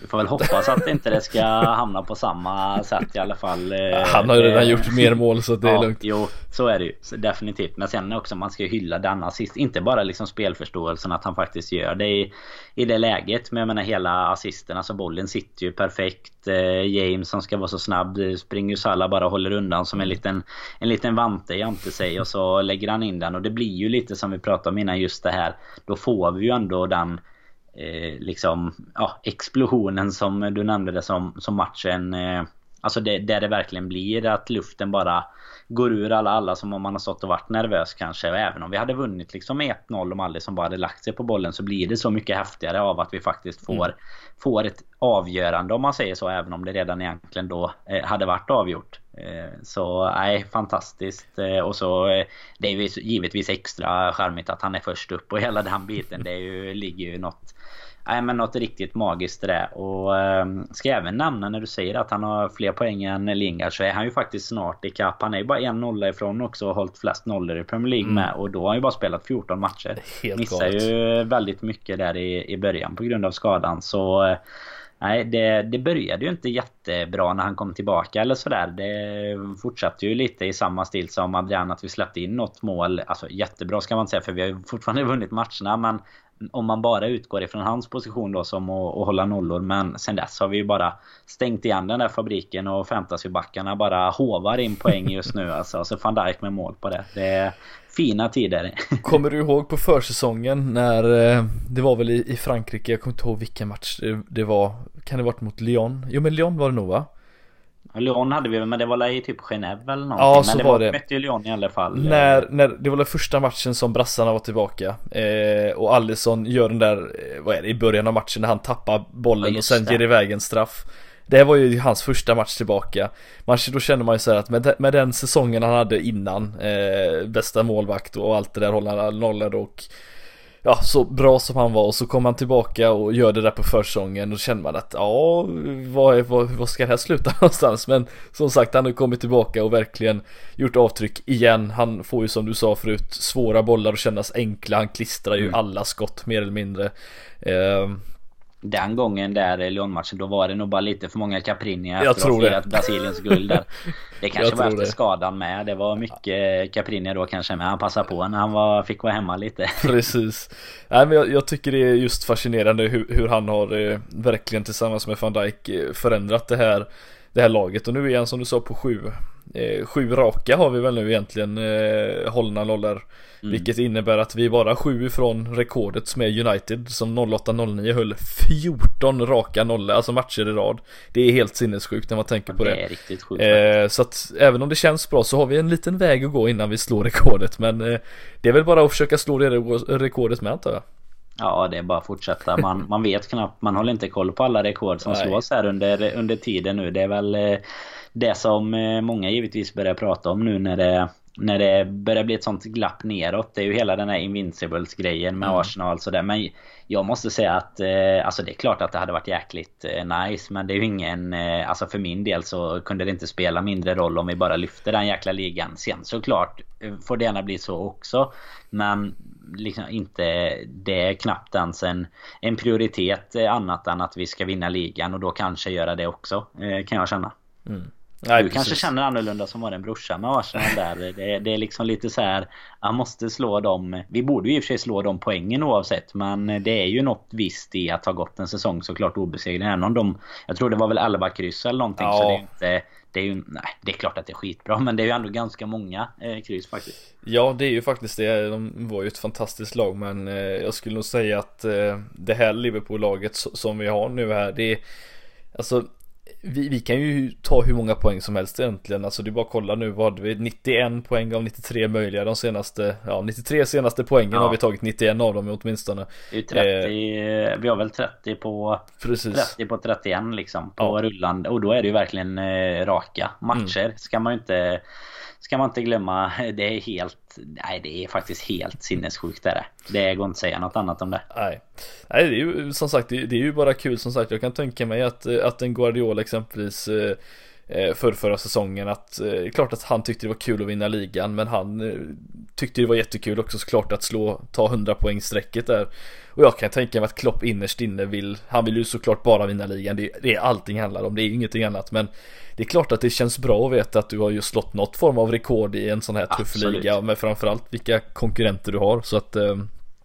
Speaker 2: Vi får väl hoppas att inte det ska hamna på samma sätt i alla fall.
Speaker 1: Eh, Han har ju redan gjort mer mål så det är ja, lugnt.
Speaker 2: Jo, så är det ju. Definitivt. Men sen också man ska hylla den assist. Inte bara liksom spelförståelsen att han faktiskt gör det i, i det läget. Men jag menar hela assisten. Alltså bollen sitter ju perfekt. Eh, James som ska vara så snabb. Springer ju Salah bara håller undan som en liten, en liten vante jämte sig. Och så lägger han in den. Och det blir ju lite som vi pratade om innan just det här. Då får vi ju ändå den eh, liksom ja, explosionen som du nämnde det som, som matchen eh, Alltså det, där det verkligen blir att luften bara går ur alla, alla som om man har stått och varit nervös kanske. Och även om vi hade vunnit liksom med 1-0 om aldrig som bara hade lagt sig på bollen så blir det så mycket häftigare av att vi faktiskt får, mm. får ett avgörande om man säger så. Även om det redan egentligen då eh, hade varit avgjort. Eh, så nej, fantastiskt. Eh, och så det är ju givetvis extra charmigt att han är först upp och hela den biten. Det är ju, ligger ju något Nej men något riktigt magiskt det Och eh, ska jag även nämna när du säger att han har fler poäng än Lingard så är han ju faktiskt snart i kapp. Han är ju bara en nolla ifrån också och hållit flest nollor i Premier League mm. med. Och då har han ju bara spelat 14 matcher. Helt Missar galet. ju väldigt mycket där i, i början på grund av skadan. Så eh, Nej, det, det började ju inte jättebra när han kom tillbaka eller sådär. Det fortsatte ju lite i samma stil som Adrian att vi släppte in något mål. Alltså jättebra ska man inte säga för vi har ju fortfarande vunnit matcherna men om man bara utgår ifrån hans position då som att, att hålla nollor. Men sen dess har vi ju bara stängt igen den där fabriken och fantasybackarna bara hovar in poäng just nu. Alltså, och så van Dijk med mål på det. Det är fina tider.
Speaker 1: Kommer du ihåg på försäsongen när eh, det var väl i Frankrike, jag kommer inte ihåg vilken match det var. Kan det varit mot Lyon? Jo men Lyon var det nog va?
Speaker 2: Lyon hade vi men det var i typ Genève eller någonting. Ja, så men det var, det. mötte ju Lyon i alla fall.
Speaker 1: När, när, det var den första matchen som brassarna var tillbaka. Eh, och Allison gör den där, eh, vad är det, i början av matchen när han tappar bollen ja, och sen det. ger iväg en straff. Det här var ju hans första match tillbaka. Man, då känner man ju så att med, med den säsongen han hade innan, eh, bästa målvakt och allt det där, hålla nollor och ja, så bra som han var och så kommer han tillbaka och gör det där på försäsongen och då känner man att ja, vad, vad, vad ska det här sluta någonstans? Men som sagt, han har kommit tillbaka och verkligen gjort avtryck igen. Han får ju som du sa förut svåra bollar och kännas enkla. Han klistrar ju mm. alla skott mer eller mindre. Eh,
Speaker 2: den gången där Lyon-matchen, då var det nog bara lite för många Caprini efter att ha Brasiliens guld där. Det kanske var efter det. skadan med. Det var mycket Caprini då kanske med. Han passade på när han var, fick vara hemma lite.
Speaker 1: Precis. Nej, men jag, jag tycker det är just fascinerande hur, hur han har eh, verkligen tillsammans med van Dijk eh, förändrat det här, det här laget. Och nu är han som du sa på sju, eh, sju raka har vi väl nu egentligen eh, hållna nollor. Mm. Vilket innebär att vi är bara sju ifrån rekordet som är United som 08-09 höll 14 raka nollor, alltså matcher i rad. Det är helt sinnessjukt när man tänker på det.
Speaker 2: Det är riktigt sjukt.
Speaker 1: Eh, så att även om det känns bra så har vi en liten väg att gå innan vi slår rekordet. Men eh, det är väl bara att försöka slå det rekordet med antar jag.
Speaker 2: Ja, det är bara att fortsätta. Man, man vet knappt, man håller inte koll på alla rekord som Nej. slås här under, under tiden nu. Det är väl eh, det som eh, många givetvis börjar prata om nu när det när det börjar bli ett sånt glapp neråt. Det är ju hela den här Invincibles grejen med mm. Arsenal sådär. Men jag måste säga att eh, alltså det är klart att det hade varit jäkligt nice. Men det är ju ingen, alltså för min del så kunde det inte spela mindre roll om vi bara lyfter den jäkla ligan. Sen såklart får det gärna bli så också. Men liksom inte, det är knappt ens en, en prioritet eh, annat än att vi ska vinna ligan och då kanske göra det också eh, kan jag känna. Mm. Nej, du precis. kanske känner annorlunda som var en brorsa med Arsenal där. Det, det, är liksom lite så här. Han måste slå dem. Vi borde ju i och för sig slå de poängen oavsett. Men det är ju något visst i att ha gått en säsong såklart obesegrade. Även om de... Jag tror det var väl 11 kryss eller någonting. Ja. Så det är inte... Det är ju... Nej, det är klart att det är skitbra. Men det är ju ändå ganska många eh, kryss faktiskt.
Speaker 1: Ja, det är ju faktiskt det. De var ju ett fantastiskt lag. Men eh, jag skulle nog säga att eh, det här Liverpool-laget som vi har nu här. Det är... Alltså vi, vi, kan ju ta hur många poäng som helst egentligen. Alltså det är bara att kolla nu. Vad hade vi? 91 poäng av 93 möjliga de senaste. Ja 93 senaste poängen ja. har vi tagit 91 av dem åtminstone.
Speaker 2: Det är 30, eh, vi har väl 30 på precis. 30 på 31 liksom. På ja. rullande. Och då är det ju verkligen eh, raka matcher. Mm. Ska man ju inte ska man inte glömma. Det är helt... Nej, det är faktiskt helt sinnessjukt är det. Det går inte att säga något annat om det.
Speaker 1: Nej, nej det är ju som sagt, det, är ju bara kul som sagt. Jag kan tänka mig att, att en Guardiola exempelvis eh, för förra säsongen att eh, klart att han tyckte det var kul att vinna ligan men han eh, tyckte det var jättekul också såklart att slå, ta 100 poäng strecket där. Och jag kan tänka mig att Klopp innerst inne vill, han vill ju såklart bara vinna ligan, det, det är allting handlar om, det är ingenting annat. Men det är klart att det känns bra att veta att du har ju slått något form av rekord i en sån här tuff Absolut. liga men framförallt vilka konkurrenter du har. Så att eh,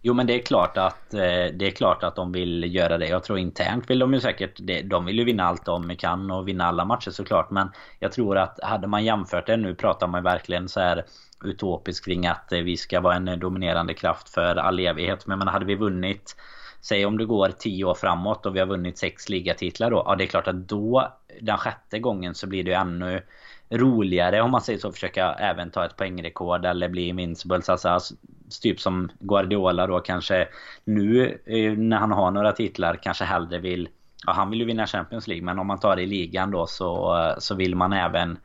Speaker 2: Jo men det är klart att eh, Det är klart att de vill göra det. Jag tror internt vill de ju säkert De vill ju vinna allt de kan och vinna alla matcher såklart. Men jag tror att hade man jämfört det nu pratar man verkligen så här utopiskt kring att eh, vi ska vara en dominerande kraft för all evighet. Men hade vi vunnit Säg om det går 10 år framåt och vi har vunnit sex ligatitlar då. Ja det är klart att då den sjätte gången så blir det ju ännu roligare om man säger så. Försöka även ta ett poängrekord eller bli invincibles. Alltså, typ som Guardiola då kanske nu eh, när han har några titlar kanske hellre vill Ja han vill ju vinna Champions League men om man tar det i ligan då så, så vill man även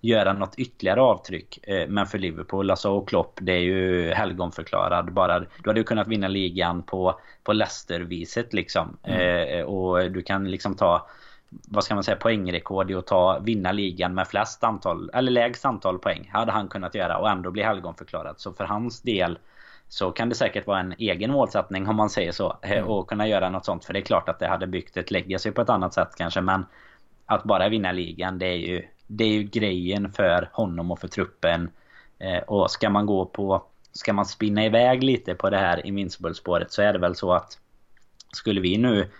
Speaker 2: göra något ytterligare avtryck. Eh, men för Liverpool, alltså och Klopp, det är ju helgonförklarad. Bara, du hade ju kunnat vinna ligan på, på Leicester-viset liksom. Mm. Eh, och du kan liksom ta vad ska man säga, poängrekord i att ta, vinna ligan med flest antal, eller lägst antal poäng. Hade han kunnat göra och ändå bli helgonförklarad. Så för hans del så kan det säkert vara en egen målsättning om man säger så. Eh, mm. Och kunna göra något sånt. För det är klart att det hade byggt ett legacy på ett annat sätt kanske. Men att bara vinna ligan det är ju, det är ju grejen för honom och för truppen. Eh, och ska man gå på... Ska man spinna iväg lite på det här Invincible-spåret så är det väl så att... Skulle vi nu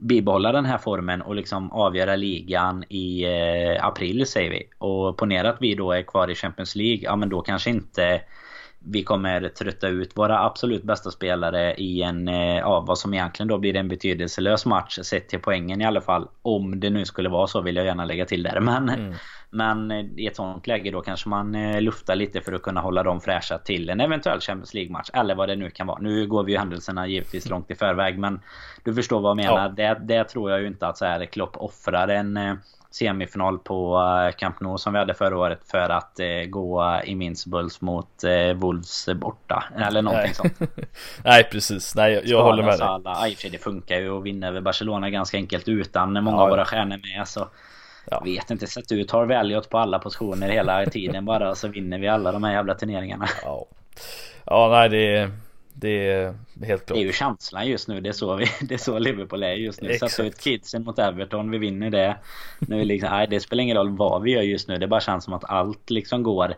Speaker 2: bibehålla den här formen och liksom avgöra ligan i eh, april säger vi. Och ponera att vi då är kvar i Champions League. Ja men då kanske inte vi kommer trötta ut våra absolut bästa spelare i en, eh, ja vad som egentligen då blir en betydelselös match sett till poängen i alla fall. Om det nu skulle vara så vill jag gärna lägga till det. Men, mm. men eh, i ett sånt läge då kanske man eh, luftar lite för att kunna hålla dem fräscha till en eventuell Champions League-match. Eller vad det nu kan vara. Nu går vi ju händelserna givetvis långt i förväg men du förstår vad jag menar. Ja. Det, det tror jag ju inte att så här Klopp offrar en semifinal på eh, Camp Nou som vi hade förra året för att eh, gå Invincibles mot eh, Wolves borta. Eller någonting
Speaker 1: Nej. sånt. Nej precis, Nej jag, jag håller med dig.
Speaker 2: Alla. det funkar ju att vinna över Barcelona ganska enkelt utan många ja, av våra stjärnor med. Så ja. vet inte, sätt ut Harvey Elliot på alla positioner hela tiden bara så vinner vi alla de här jävla turneringarna.
Speaker 1: Ja, ja nej det är det är helt klart.
Speaker 2: Det är ju känslan just nu. Det är så, vi, det är så Liverpool är just nu. Sätta ut kidsen mot Everton. Vi vinner det. Nu liksom, nej, det spelar ingen roll vad vi gör just nu. Det bara känns som att allt liksom går,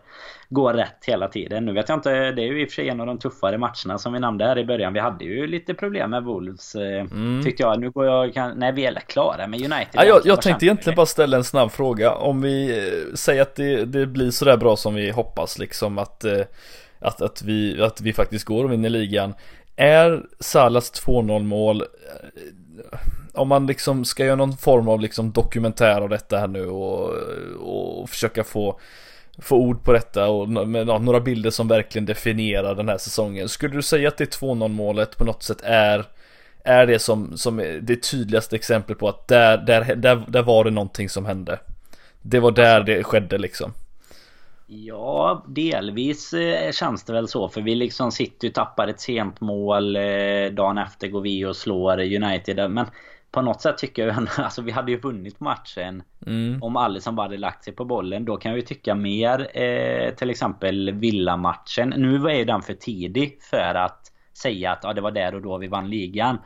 Speaker 2: går rätt hela tiden. Nu vet jag inte. Det är ju i och för sig en av de tuffare matcherna som vi nämnde här i början. Vi hade ju lite problem med Wolves. Eh, mm. Tyckte jag. Nu går jag... Kan, nej, vi är klara med United.
Speaker 1: Ja, jag jag tänkte egentligen bara ställa en snabb fråga. Om vi eh, säger att det, det blir sådär bra som vi hoppas liksom att eh, att, att, vi, att vi faktiskt går och vinner ligan. Är Salas 2-0 mål eh, om man liksom ska göra någon form av liksom dokumentär av detta här nu och, och försöka få få ord på detta och med några bilder som verkligen definierar den här säsongen. Skulle du säga att det 2-0 målet på något sätt är är det som, som det tydligaste exemplet på att där, där, där, där var det någonting som hände. Det var där det skedde liksom.
Speaker 2: Ja, delvis eh, känns det väl så. För vi liksom sitter och tappar ett sent mål. Eh, dagen efter går vi och slår United. Men på något sätt tycker jag ändå, alltså vi hade ju vunnit matchen mm. om Alisson bara hade lagt sig på bollen. Då kan jag ju tycka mer eh, till exempel Villa-matchen. Nu var ju den för tidig för att säga att ja, det var där och då vi vann ligan.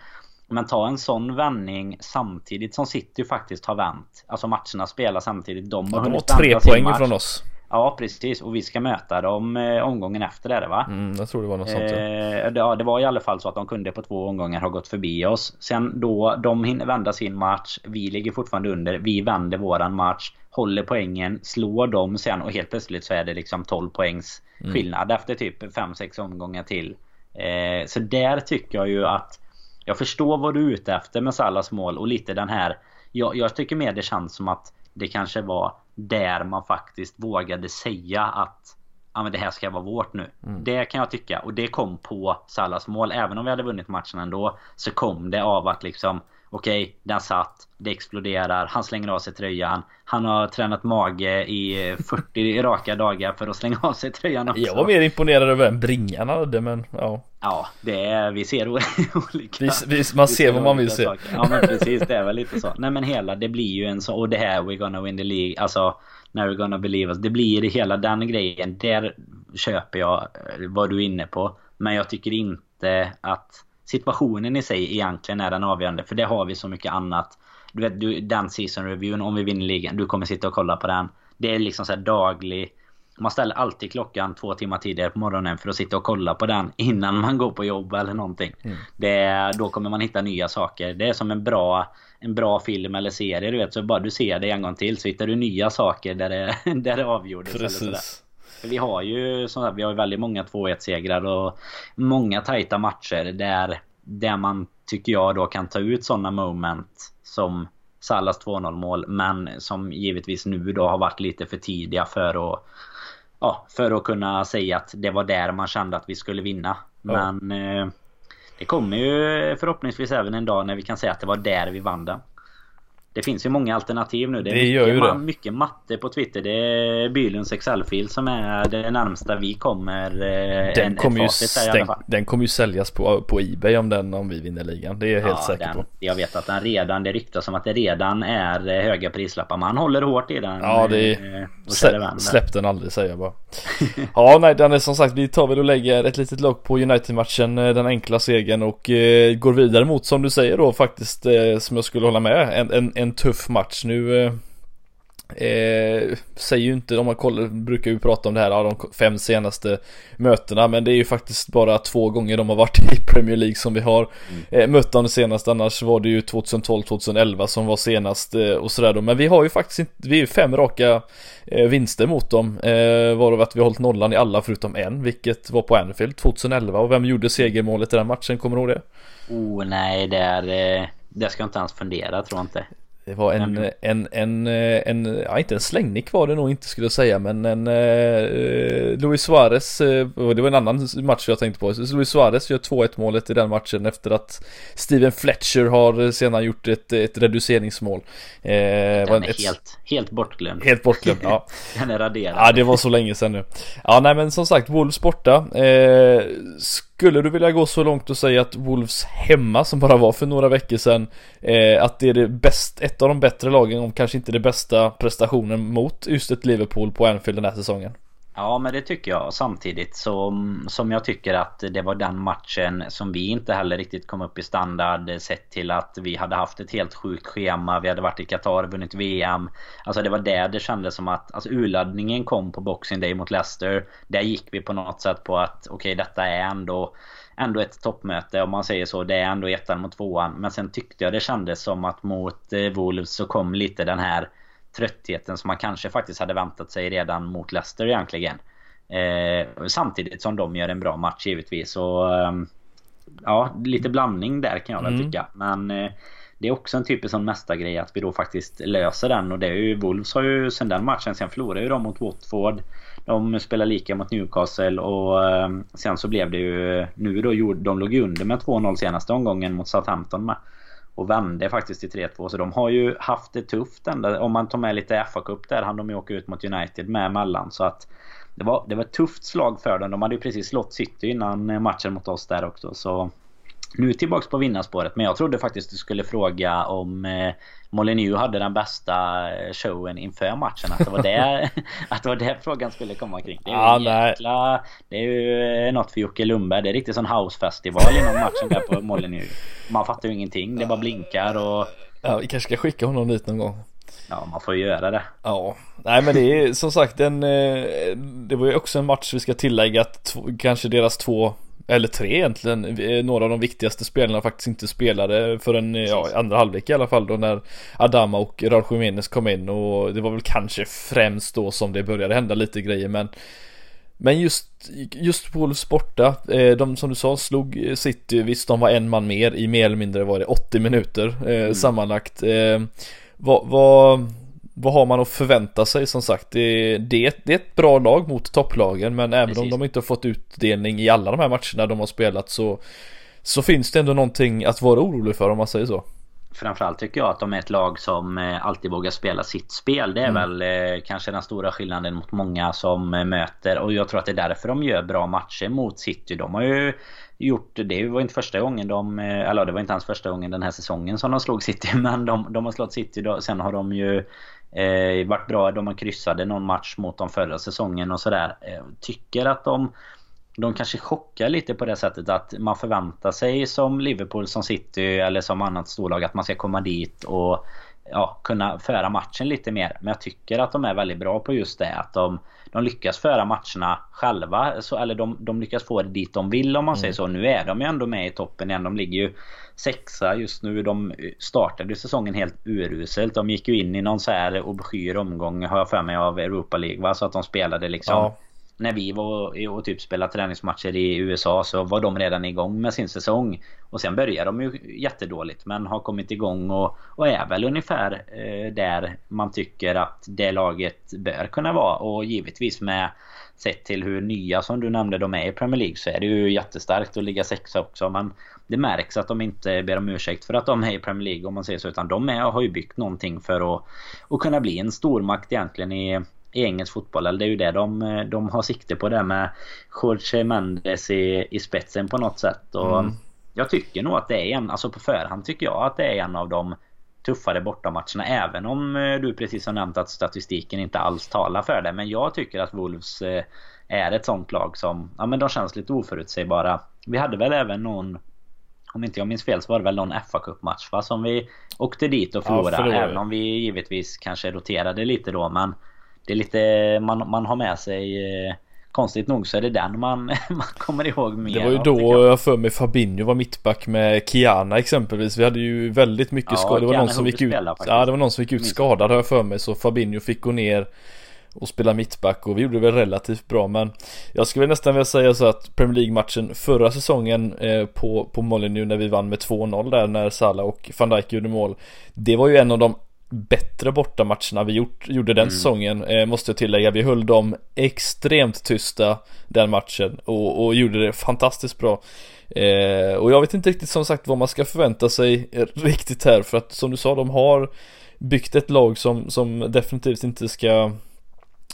Speaker 2: Men ta en sån vändning samtidigt som City faktiskt har vänt. Alltså matcherna spelar samtidigt.
Speaker 1: De har, ja, de har tre poäng från oss.
Speaker 2: Ja precis och vi ska möta dem eh, omgången efter det va?
Speaker 1: Mm, jag tror det var något sånt
Speaker 2: eh, ja. Det var i alla fall så att de kunde på två omgångar ha gått förbi oss. Sen då de hinner vända sin match. Vi ligger fortfarande under. Vi vänder våran match. Håller poängen. Slår dem sen och helt plötsligt så är det liksom 12 poängs mm. skillnad mm. efter typ 5-6 omgångar till. Eh, så där tycker jag ju att jag förstår vad du är ute efter med Salas mål och lite den här jag, jag tycker mer det känns som att det kanske var där man faktiskt vågade säga att ja, men det här ska vara vårt nu. Mm. Det kan jag tycka. Och det kom på Salas mål. Även om vi hade vunnit matchen ändå. Så kom det av att liksom Okej, okay, den satt. Det exploderar. Han slänger av sig tröjan. Han har tränat mage i 40 raka dagar för att slänga av sig tröjan också.
Speaker 1: Jag var mer imponerad över den bringan han hade men ja.
Speaker 2: Ja, det är, vi ser olika.
Speaker 1: Vi, vi, man ser, ser vad man vill se.
Speaker 2: Ja men precis, det är väl lite så. Nej men hela, det blir ju en så. Och det här, we're gonna win the League. Alltså, now we're gonna believe us. Det blir hela den grejen. Där köper jag eh, vad du är inne på. Men jag tycker inte att situationen i sig egentligen är den avgörande. För det har vi så mycket annat. Du vet, du, den season reviewen, om vi vinner ligan, du kommer sitta och kolla på den. Det är liksom så daglig... Man ställer alltid klockan två timmar tidigare på morgonen för att sitta och kolla på den innan man går på jobb eller någonting. Mm. Det, då kommer man hitta nya saker. Det är som en bra, en bra film eller serie. Du vet, så bara du ser det en gång till så hittar du nya saker där det, där det avgjordes. Precis. Vi har ju sådär, vi har väldigt många 2-1 segrar och många tajta matcher där, där man tycker jag då kan ta ut sådana moment som Salas 2-0 mål men som givetvis nu då har varit lite för tidiga för att ja, för att kunna säga att det var där man kände att vi skulle vinna. Ja. Men eh, det kommer ju förhoppningsvis även en dag när vi kan säga att det var där vi vann den. Det finns ju många alternativ nu. Det är det mycket, det. mycket matte på Twitter. Det är Bylunds Excel-fil som är det närmsta vi kommer eh,
Speaker 1: den en, kommer ju Den kommer ju säljas på, på Ebay om den om vi vinner ligan. Det är jag ja, helt säker
Speaker 2: den,
Speaker 1: på.
Speaker 2: Jag vet att den redan, det ryktas om att det redan är eh, höga prislappar. Man håller hårt i den.
Speaker 1: Ja, det är, eh, släpp den aldrig säger jag bara. ja, nej, den är som sagt, vi tar väl och lägger ett litet lock på United-matchen, den enkla segern och eh, går vidare mot som du säger då faktiskt, eh, som jag skulle hålla med, en, en, en en tuff match. Nu eh, eh, säger ju inte, om man kollar, brukar ju prata om det här, de fem senaste mötena, men det är ju faktiskt bara två gånger de har varit i Premier League som vi har mm. eh, mött dem senast, annars var det ju 2012-2011 som var senast eh, och sådär då, men vi har ju faktiskt inte, vi är ju fem raka eh, vinster mot dem, eh, varav att vi har hållit nollan i alla förutom en, vilket var på Anfield 2011 och vem gjorde segermålet i den matchen, kommer du ihåg det?
Speaker 2: Oh nej, det är, eh, det ska jag inte ens fundera, tror jag inte.
Speaker 1: Det var en, en, en, en, ja inte en slängnick var det nog inte skulle jag säga men en eh, Luis Suarez, eh, det var en annan match jag tänkte på. Luis Suarez gör 2-1 målet i den matchen efter att Steven Fletcher har sedan gjort ett, ett reduceringsmål.
Speaker 2: Eh, den är ett, helt, helt bortglömd.
Speaker 1: Helt bortglömd, ja.
Speaker 2: den är raderad.
Speaker 1: Ja, det var så länge sedan nu. Ja, nej men som sagt, Wolves borta. Eh, skulle du vilja gå så långt och säga att Wolves hemma som bara var för några veckor sedan eh, Att det är det bäst, ett av de bättre lagen om kanske inte det bästa prestationen mot just ett Liverpool på Anfield den här säsongen?
Speaker 2: Ja men det tycker jag samtidigt som, som jag tycker att det var den matchen som vi inte heller riktigt kom upp i standard sett till att vi hade haft ett helt sjukt schema. Vi hade varit i Qatar, vunnit VM. Alltså det var där det kändes som att alltså urladdningen kom på Boxing Day mot Leicester. Där gick vi på något sätt på att okej okay, detta är ändå ändå ett toppmöte om man säger så. Det är ändå ettan mot tvåan. Men sen tyckte jag det kändes som att mot eh, Wolves så kom lite den här tröttheten som man kanske faktiskt hade väntat sig redan mot Leicester egentligen. Eh, samtidigt som de gör en bra match givetvis. Och, eh, ja, lite blandning där kan jag väl mm. tycka. Men eh, det är också en typisk sån mästargrej att vi då faktiskt löser den. Och det är ju Wolves har ju sen den matchen, sen förlorade ju de mot Watford. De spelar lika mot Newcastle och eh, sen så blev det ju... Nu då, de låg ju under med 2-0 senaste omgången mot Southampton med. Och vände faktiskt till 3-2. Så de har ju haft det tufft ända. Om man tar med lite fa Cup där hann de ju åka ut mot United med emellan. Så att det var, det var ett tufft slag för dem. De hade ju precis slått City innan matchen mot oss där också. Så nu tillbaks på vinnarspåret. Men jag trodde faktiskt du skulle fråga om eh, Molyneux hade den bästa eh, showen inför matchen. Att det var det, att det var det frågan skulle komma kring. Det är, ja, ju jäkla, det är ju eh, något för Jocke Lundberg. Det är riktigt sån housefestival innan matchen där på Molyneux. Man fattar ju ingenting. Det bara blinkar och...
Speaker 1: Ja, vi kanske ska skicka honom dit någon gång.
Speaker 2: Ja, man får ju göra det.
Speaker 1: Ja, nej men det är som sagt en... Eh, det var ju också en match vi ska tillägga att kanske deras två eller tre egentligen, några av de viktigaste spelarna faktiskt inte spelade förrän ja, andra halvlek i alla fall då när Adama och Raul Jiménez kom in och det var väl kanske främst då som det började hända lite grejer men men just, just Wolves borta, eh, de som du sa slog City, visst de var en man mer i mer eller mindre var det 80 minuter eh, mm. sammanlagt. Eh, vad, vad, vad har man att förvänta sig som sagt? Det, det, det är ett bra lag mot topplagen men även Precis. om de inte har fått utdelning i alla de här matcherna de har spelat så så finns det ändå någonting att vara orolig för om man säger så.
Speaker 2: Framförallt tycker jag att de är ett lag som eh, alltid vågar spela sitt spel. Det är mm. väl eh, kanske den stora skillnaden mot många som eh, möter. Och jag tror att det är därför de gör bra matcher mot City. De har ju gjort, det var inte första gången de, eh, eller det var inte ens första gången den här säsongen som de slog City. Men de, de har slått City, då, sen har de ju Eh, varit bra, de har kryssade någon match mot dem förra säsongen och sådär. Eh, tycker att de de kanske chockar lite på det sättet att man förväntar sig som Liverpool, som City eller som annat storlag att man ska komma dit och ja, kunna föra matchen lite mer. Men jag tycker att de är väldigt bra på just det. Att de, de lyckas föra matcherna själva. Så, eller de, de lyckas få det dit de vill om man mm. säger så. Nu är de ju ändå med i toppen igen. De ligger ju sexa just nu. De startade säsongen helt uruselt. De gick ju in i någon så här obskyr omgång har jag för mig av Europa League va? Så att de spelade liksom ja när vi var och typ spelade träningsmatcher i USA så var de redan igång med sin säsong. Och sen började de ju jättedåligt men har kommit igång och, och är väl ungefär eh, där man tycker att det laget bör kunna vara. Och givetvis med sett till hur nya som du nämnde de är i Premier League så är det ju jättestarkt att ligga sexa också. Men det märks att de inte ber om ursäkt för att de är i Premier League om man säger så. Utan de är, har ju byggt någonting för att, att kunna bli en stormakt egentligen i, i engelsk fotboll. Eller det är ju det de, de har sikte på det med Jorge Mendes i, i spetsen på något sätt. Och mm. Jag tycker nog att det är en, alltså på förhand tycker jag att det är en av de tuffare bortamatcherna. Även om eh, du precis har nämnt att statistiken inte alls talar för det. Men jag tycker att Wolves eh, är ett sånt lag som, ja men de känns lite oförutsägbara. Vi hade väl även någon om inte jag minns fel så var det väl någon fa Cup-match va? Som vi åkte dit och förlorade. Ja, förlorade. Även om vi givetvis kanske roterade lite då. Men det är lite, man, man har med sig eh, Konstigt nog så är det den man, man kommer ihåg mer
Speaker 1: Det var ju då jag. för mig Fabinho var mittback med Kiana exempelvis. Vi hade ju väldigt mycket ja, skador. Det var någon som gick ut spela, Ja det var någon som gick ut skadad har jag för mig. Så Fabinho fick gå ner och spela mittback och vi gjorde det väl relativt bra. Men Jag skulle nästan vilja säga så att Premier League-matchen förra säsongen eh, på, på Molineux när vi vann med 2-0 där när Salah och van Dijk gjorde mål Det var ju en av de bättre bortamatcherna vi gjort, gjorde den mm. säsongen eh, måste jag tillägga. Vi höll dem extremt tysta den matchen och, och gjorde det fantastiskt bra. Eh, och jag vet inte riktigt som sagt vad man ska förvänta sig riktigt här för att som du sa de har byggt ett lag som, som definitivt inte ska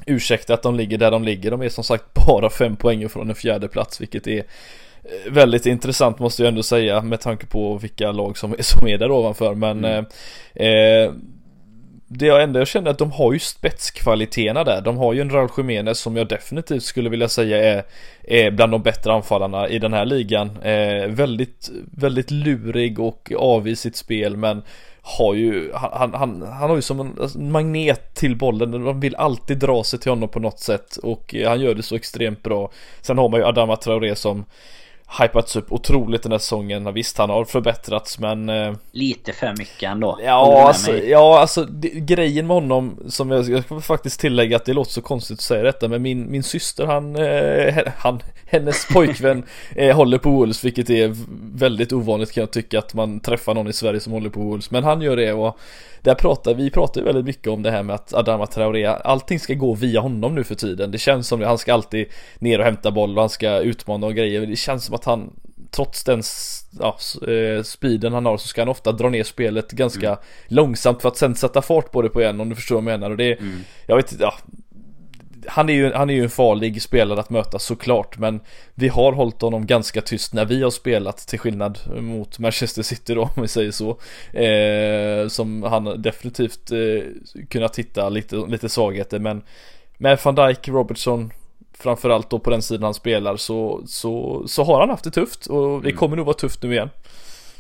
Speaker 1: ursäkta att de ligger där de ligger. De är som sagt bara fem poäng från en fjärde plats vilket är eh, väldigt intressant måste jag ändå säga med tanke på vilka lag som, som är där ovanför men mm. eh, eh det jag ändå kände att de har ju spetskvaliteterna där. De har ju en Raul Jiménez som jag definitivt skulle vilja säga är, är bland de bättre anfallarna i den här ligan. Eh, väldigt, väldigt lurig och avvis i sitt spel men har ju, han, han, han har ju som en magnet till bollen. De vill alltid dra sig till honom på något sätt och eh, han gör det så extremt bra. Sen har man ju Adama Traoré som hypats upp otroligt den här säsongen. Visst, han har förbättrats men... Eh,
Speaker 2: Lite för mycket ändå.
Speaker 1: Ja, alltså, ja, alltså det, grejen med honom som jag, jag ska faktiskt tillägga att det låter så konstigt att säga detta men min, min syster han, eh, han hennes pojkvän eh, håller på Wolves vilket är väldigt ovanligt kan jag tycka att man träffar någon i Sverige som håller på Wolves. Men han gör det och där pratar vi pratar väldigt mycket om det här med att Adama Traoré, allting ska gå via honom nu för tiden. Det känns som det, han ska alltid ner och hämta boll och han ska utmana och grejer. Det känns som att han trots den ja, eh, speeden han har så ska han ofta dra ner spelet ganska mm. långsamt för att sen sätta fart på det på en om du förstår vad jag menar och det mm. Jag vet ja, han är, ju, han är ju en farlig spelare att möta såklart men vi har hållit honom ganska tyst när vi har spelat till skillnad mot Manchester City då om vi säger så. Eh, som han definitivt eh, kunnat hitta lite, lite svagheter men med van Dijk, Robertson framförallt då på den sidan han spelar så, så, så har han haft det tufft och det mm. kommer nog vara tufft nu igen.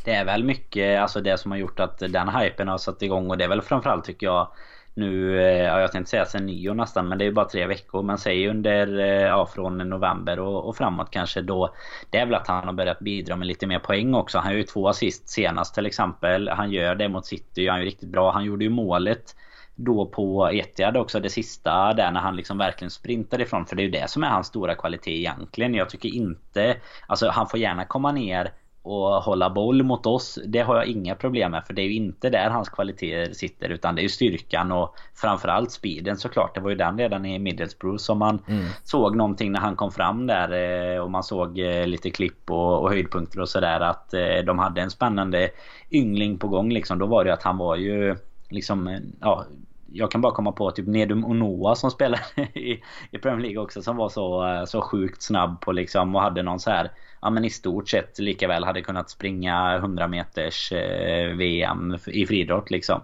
Speaker 2: Det är väl mycket, alltså det som har gjort att den hypen har satt igång och det är väl framförallt tycker jag nu, eh, ja jag tänkte säga sen nyår nästan men det är ju bara tre veckor. Men säg under, eh, ja från november och, och, framåt kanske då. Det är väl att han har börjat bidra med lite mer poäng också. Han har ju två assist senast till exempel. Han gör det mot City, han är ju riktigt bra. Han gjorde ju målet då på Etihad också det sista där när han liksom verkligen sprintar ifrån. För det är ju det som är hans stora kvalitet egentligen. Jag tycker inte... Alltså han får gärna komma ner och hålla boll mot oss, det har jag inga problem med. För det är ju inte där hans kvaliteter sitter. Utan det är ju styrkan och framförallt speeden såklart. Det var ju den redan i Middlesbrough som man mm. såg någonting när han kom fram där. Eh, och man såg eh, lite klipp och, och höjdpunkter och sådär. Att eh, de hade en spännande yngling på gång liksom. Då var det att han var ju liksom, ja jag kan bara komma på typ Nedum Onoa som spelade i, i Premier League också som var så, eh, så sjukt snabb på liksom och hade någon så här ja men i stort sett lika väl hade kunnat springa 100-meters-VM eh, i friidrott liksom.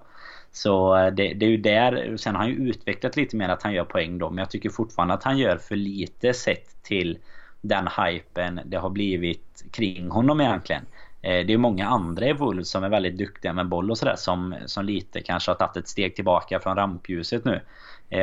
Speaker 2: Så eh, det, det, är ju där, sen har han ju utvecklat lite mer att han gör poäng då men jag tycker fortfarande att han gör för lite sett till den hypen det har blivit kring honom egentligen. Eh, det är många andra i Wolves som är väldigt duktiga med boll och sådär som, som lite kanske har tagit ett steg tillbaka från rampljuset nu.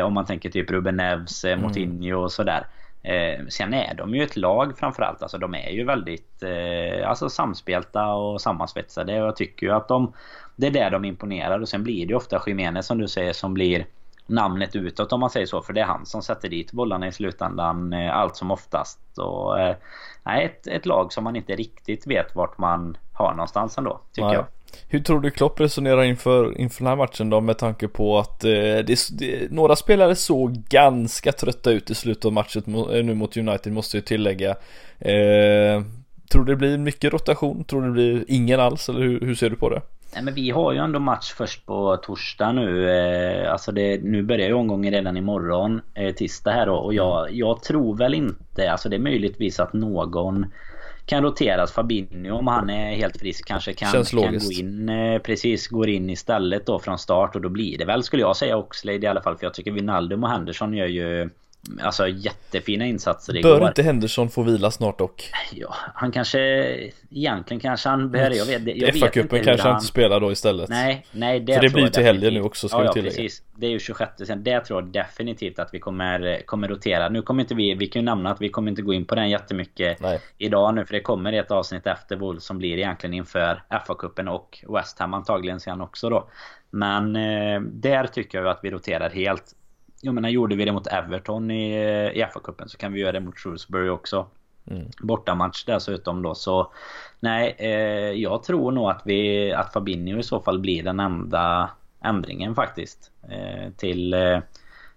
Speaker 2: Om man tänker typ Ruben Neves, mm. Moutinho och sådär. Eh, sen är de ju ett lag framförallt. Alltså de är ju väldigt eh, alltså samspelta och sammansvetsade. Och jag tycker ju att de... Det är där de imponerar. Och sen blir det ju ofta Jiménez som du säger som blir namnet utåt om man säger så. För det är han som sätter dit bollarna i slutändan eh, allt som oftast. Och, eh, nej, ett, ett lag som man inte riktigt vet vart man har någonstans ändå, tycker nej. jag.
Speaker 1: Hur tror du Klopp resonerar inför, inför den här matchen då med tanke på att eh, det, det, några spelare såg ganska trötta ut i slutet av matchen eh, nu mot United måste jag tillägga. Eh, tror det blir mycket rotation? Tror du det blir ingen alls? Eller hur, hur ser du på det?
Speaker 2: Nej men vi har ju ändå match först på torsdag nu. Eh, alltså det, nu börjar ju omgången redan imorgon. Eh, tisdag här då. Och jag, jag tror väl inte, alltså det är möjligtvis att någon kan roteras. Fabinho om han är helt frisk kanske kan, kan gå in eh, Precis, går in istället då från start och då blir det väl skulle jag säga Oxlade i alla fall. För jag tycker Wijnaldum och Henderson gör ju Alltså jättefina insatser
Speaker 1: igår. Bör inte Henderson få vila snart dock?
Speaker 2: Ja, han kanske... Egentligen kanske han behöver... Jag vet, jag
Speaker 1: FA-cupen kanske han inte spelar då istället.
Speaker 2: Nej, nej
Speaker 1: det För det blir till helgen nu också ska
Speaker 2: ja,
Speaker 1: vi
Speaker 2: tillägga. Ja, precis. Det är ju 26 sen. Det tror jag definitivt att vi kommer, kommer rotera. Nu kommer inte vi... Vi kan ju nämna att vi kommer inte gå in på den jättemycket nej. idag nu. För det kommer ett avsnitt efter Wolves som blir egentligen inför FA-cupen och West Ham antagligen sen också då. Men eh, där tycker jag att vi roterar helt jag menar gjorde vi det mot Everton i, i FA-cupen så kan vi göra det mot Shrewsbury också. Mm. Bortamatch dessutom då så Nej eh, jag tror nog att vi Att Fabinho i så fall blir den enda Ändringen faktiskt eh, Till eh,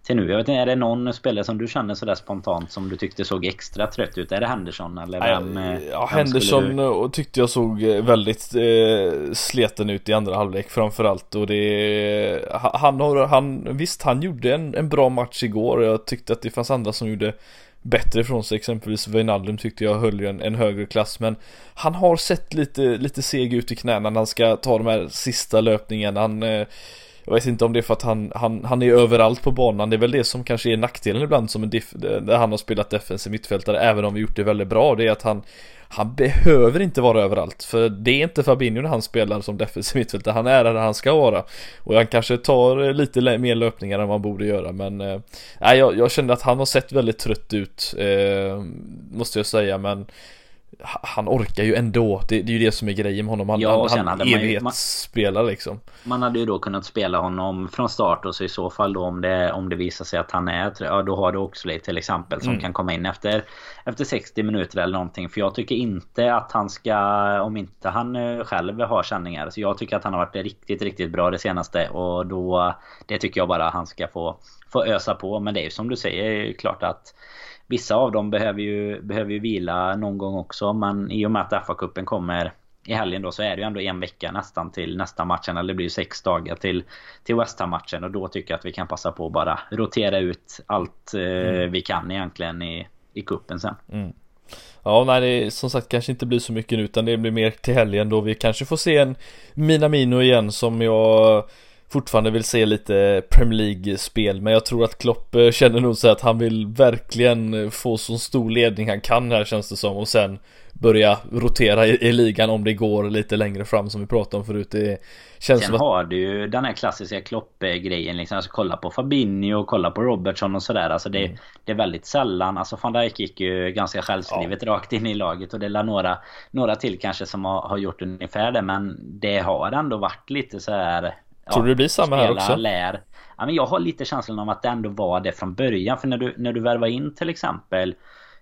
Speaker 2: till nu. Jag vet inte, är det någon spelare som du känner sådär spontant som du tyckte såg extra trött ut? Är det Henderson eller vem?
Speaker 1: Eh, ja, vem Henderson du... tyckte jag såg eh, väldigt eh, sleten ut i andra halvlek framförallt och det Han har, han, visst han gjorde en, en bra match igår jag tyckte att det fanns andra som gjorde bättre ifrån sig exempelvis Wijnaldum tyckte jag höll en, en högre klass men han har sett lite, lite seg ut i knäna när han ska ta de här sista löpningarna han eh, jag vet inte om det är för att han, han, han är överallt på banan. Det är väl det som kanske är nackdelen ibland som en diff, där han har spelat defensiv mittfältare. Även om vi gjort det väldigt bra. Det är att han, han behöver inte vara överallt. För det är inte Fabinho när han spelar som defensiv mittfältare. Han är där han ska vara. Och han kanske tar lite mer löpningar än man borde göra. Men eh, jag, jag kände att han har sett väldigt trött ut. Eh, måste jag säga. Men han orkar ju ändå. Det, det, är ju det som är grejen med honom. Han, ja, han, han evighetsspelar liksom.
Speaker 2: Man hade ju då kunnat spela honom från start och så i så fall då om det, om det visar sig att han är... Ja, då har du Oxlade till exempel som mm. kan komma in efter, efter 60 minuter eller någonting. För jag tycker inte att han ska... Om inte han eh, själv har känningar. Så jag tycker att han har varit riktigt, riktigt bra det senaste. Och då... Det tycker jag bara han ska få, få ösa på. Men det är ju som du säger klart att Vissa av dem behöver ju, behöver ju vila någon gång också men i och med att FA-cupen kommer i helgen då så är det ju ändå en vecka nästan till nästa matchen. Eller det blir ju sex dagar till, till West Ham-matchen. Och då tycker jag att vi kan passa på att bara rotera ut allt eh, mm. vi kan egentligen i, i kuppen sen. Mm.
Speaker 1: Ja, nej det som sagt kanske inte blir så mycket nu utan det blir mer till helgen då vi kanske får se en Minamino igen som jag fortfarande vill se lite Premier League-spel Men jag tror att Klopp eh, känner nog så att han vill verkligen eh, få så stor ledning han kan här känns det som och sen börja rotera i, i ligan om det går lite längre fram som vi pratade om förut. Det
Speaker 2: känns Sen som att... har du ju den här klassiska Klopp-grejen liksom. Alltså kolla på Fabinho och kolla på Robertson och sådär. Alltså det, mm. det är väldigt sällan. Alltså van Dijk gick ju ganska självskrivet ja. rakt in i laget. Och det är några, några till kanske som har, har gjort ungefär det. Men det har ändå varit lite så här
Speaker 1: Tror du det blir samma här också?
Speaker 2: Lär. Ja, men jag har lite känslan om att det ändå var det från början. För när du, när du värvar in till exempel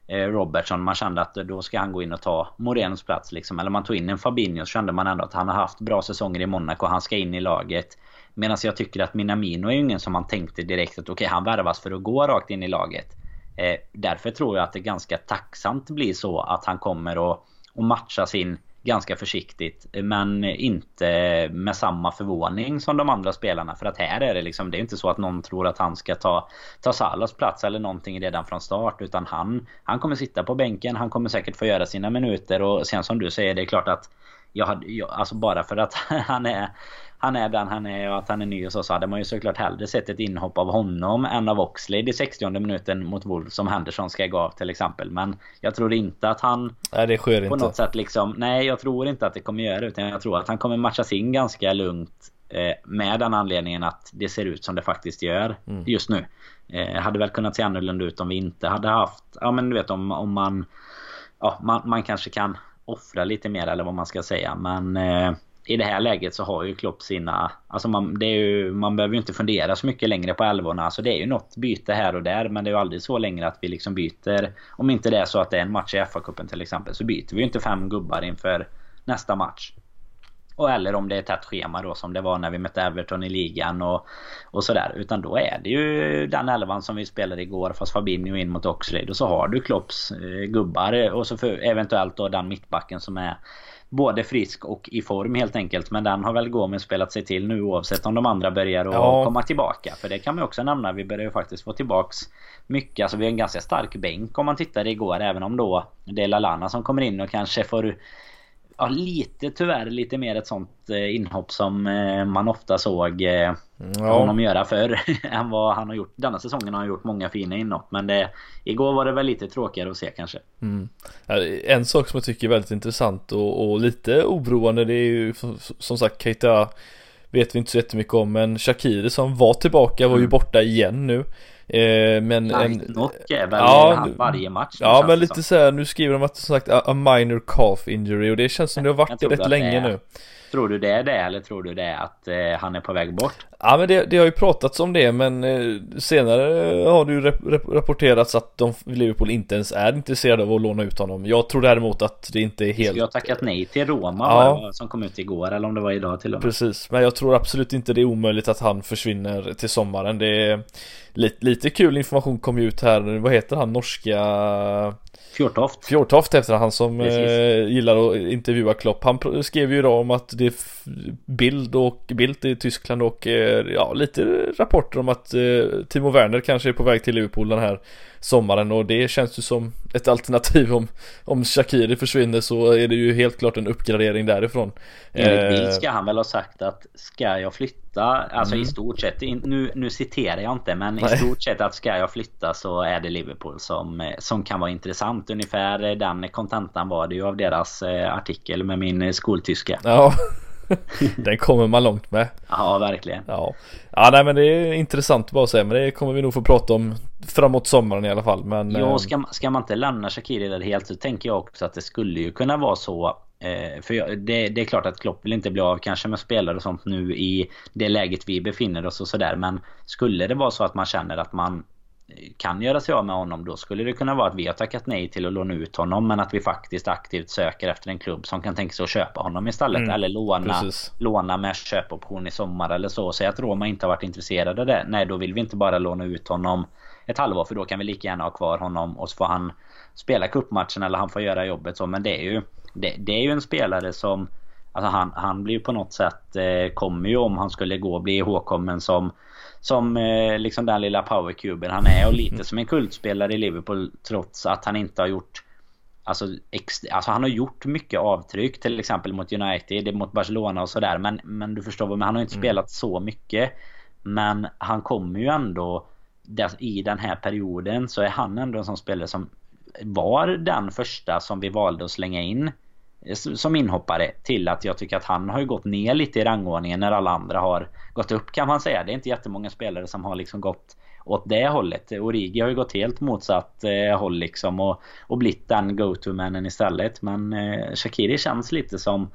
Speaker 2: eh, Robertson, man kände att då ska han gå in och ta Morenos plats liksom. Eller man tog in en Fabinho så kände man ändå att han har haft bra säsonger i Monaco. Han ska in i laget. Medan jag tycker att Minamino är ju ingen som man tänkte direkt att okej okay, han värvas för att gå rakt in i laget. Eh, därför tror jag att det ganska tacksamt blir så att han kommer att, att matcha sin ganska försiktigt. Men inte med samma förvåning som de andra spelarna. För att här är det liksom, det är inte så att någon tror att han ska ta, ta Salas plats eller någonting redan från start. Utan han, han kommer sitta på bänken, han kommer säkert få göra sina minuter. Och sen som du säger, det är klart att jag hade, jag, alltså bara för att han är han är den han är och att han är ny och så, så hade man ju såklart hellre sett ett inhopp av honom än av Oxlade i 60 minuten mot Wolves som Henderson ska gå av till exempel. Men jag tror inte att han
Speaker 1: nej, det sker
Speaker 2: på
Speaker 1: inte.
Speaker 2: något sätt liksom, nej jag tror inte att det kommer göra utan jag tror att han kommer matchas in ganska lugnt eh, med den anledningen att det ser ut som det faktiskt gör mm. just nu. Eh, hade väl kunnat se annorlunda ut om vi inte hade haft, ja men du vet om, om man, ja man, man kanske kan offra lite mer eller vad man ska säga men eh, i det här läget så har ju Klopp sina... Alltså man, det är ju, man behöver ju inte fundera så mycket längre på elvorna. Alltså det är ju något byte här och där. Men det är ju aldrig så längre att vi liksom byter. Om inte det är så att det är en match i FA-cupen till exempel. Så byter vi ju inte fem gubbar inför nästa match. Och eller om det är tätt schema då som det var när vi mötte Everton i ligan och, och sådär. Utan då är det ju den elvan som vi spelade igår fast Fabinho in mot Oxlade. Och så har du Klopps eh, gubbar och så för, eventuellt då den mittbacken som är både frisk och i form helt enkelt. Men den har väl Gomes spelat sig till nu oavsett om de andra börjar att ja. komma tillbaka. För det kan man också nämna. Vi börjar ju faktiskt få tillbaks mycket. Alltså vi har en ganska stark bänk om man tittar igår. Även om då det är Lalana som kommer in och kanske får ja, lite tyvärr lite mer ett sånt eh, inhopp som eh, man ofta såg eh, ja. honom göra förr än vad han har gjort. Denna säsongen har han gjort många fina inhopp men det, igår var det väl lite tråkigare att se kanske.
Speaker 1: Mm. En sak som jag tycker är väldigt intressant och, och lite oroande det är ju som sagt Keita vet vi inte så jättemycket om men Shakiri som var tillbaka var ju mm. borta igen nu.
Speaker 2: Eh, men Nej, en, Nock är väl ja, varje match
Speaker 1: Ja men lite så här, nu skriver de att som sagt a, minor calf injury och det känns som det har varit rätt länge nu
Speaker 2: Tror du det är det eller tror du det är att eh, han är på väg bort?
Speaker 1: Ja men det, det har ju pratats om det men eh, senare har det ju rapporterats att de Liverpool inte ens är intresserade av att låna ut honom. Jag tror däremot att det inte är helt... Skulle
Speaker 2: jag tackat nej till Roma ja. som kom ut igår eller om det var idag till och
Speaker 1: med. Precis, men jag tror absolut inte det är omöjligt att han försvinner till sommaren. Det är lite, lite kul information kom ju ut här, vad heter han norska
Speaker 2: Fjortoft.
Speaker 1: Fjortoft efter han som eh, gillar att intervjua Klopp. Han skrev ju idag om att det Bild och Bildt i Tyskland och eh, ja lite rapporter om att eh, Timo Werner kanske är på väg till Liverpool den här sommaren och det känns ju som ett alternativ om, om Shakiri försvinner så är det ju helt klart en uppgradering därifrån.
Speaker 2: Enligt Bild ska han väl ha sagt att ska jag flytta, alltså mm. i stort sett, nu, nu citerar jag inte men Nej. i stort sett att ska jag flytta så är det Liverpool som, som kan vara intressant. Ungefär den kontentan var det ju av deras eh, artikel med min skoltyska.
Speaker 1: Ja. Den kommer man långt med.
Speaker 2: Ja, verkligen.
Speaker 1: Ja. ja, nej men det är intressant bara att säga. Men det kommer vi nog få prata om framåt sommaren i alla fall. Men,
Speaker 2: ja, eh, ska, ska man inte lämna Shakiri där helt så tänker jag också att det skulle ju kunna vara så. Eh, för jag, det, det, är klart att Klopp vill inte bli av kanske med spelare och sånt nu i det läget vi befinner oss och sådär. Men skulle det vara så att man känner att man kan göra sig av med honom då skulle det kunna vara att vi har tackat nej till att låna ut honom men att vi faktiskt aktivt söker efter en klubb som kan tänka sig att köpa honom istället mm, eller låna, låna med köpoption i sommar eller så. Säg att Roma inte har varit intresserade av det. Nej då vill vi inte bara låna ut honom ett halvår för då kan vi lika gärna ha kvar honom och så får han spela kuppmatchen eller han får göra jobbet så men det är ju det, det är ju en spelare som Alltså han, han blir ju på något sätt eh, kommer ju om han skulle gå bli ihågkommen som som eh, liksom den lilla powercuben han är och lite som en kultspelare i Liverpool trots att han inte har gjort Alltså, alltså han har gjort mycket avtryck till exempel mot United, mot Barcelona och sådär men, men du förstår vad han har inte mm. spelat så mycket Men han kommer ju ändå I den här perioden så är han ändå en sån spelare som Var den första som vi valde att slänga in som inhoppare till att jag tycker att han har gått ner lite i rangordningen när alla andra har gått upp kan man säga. Det är inte jättemånga spelare som har liksom gått åt det hållet. Origi har ju gått helt motsatt eh, håll liksom och, och blivit den go-to-mannen istället. Men eh, Shakiri känns lite som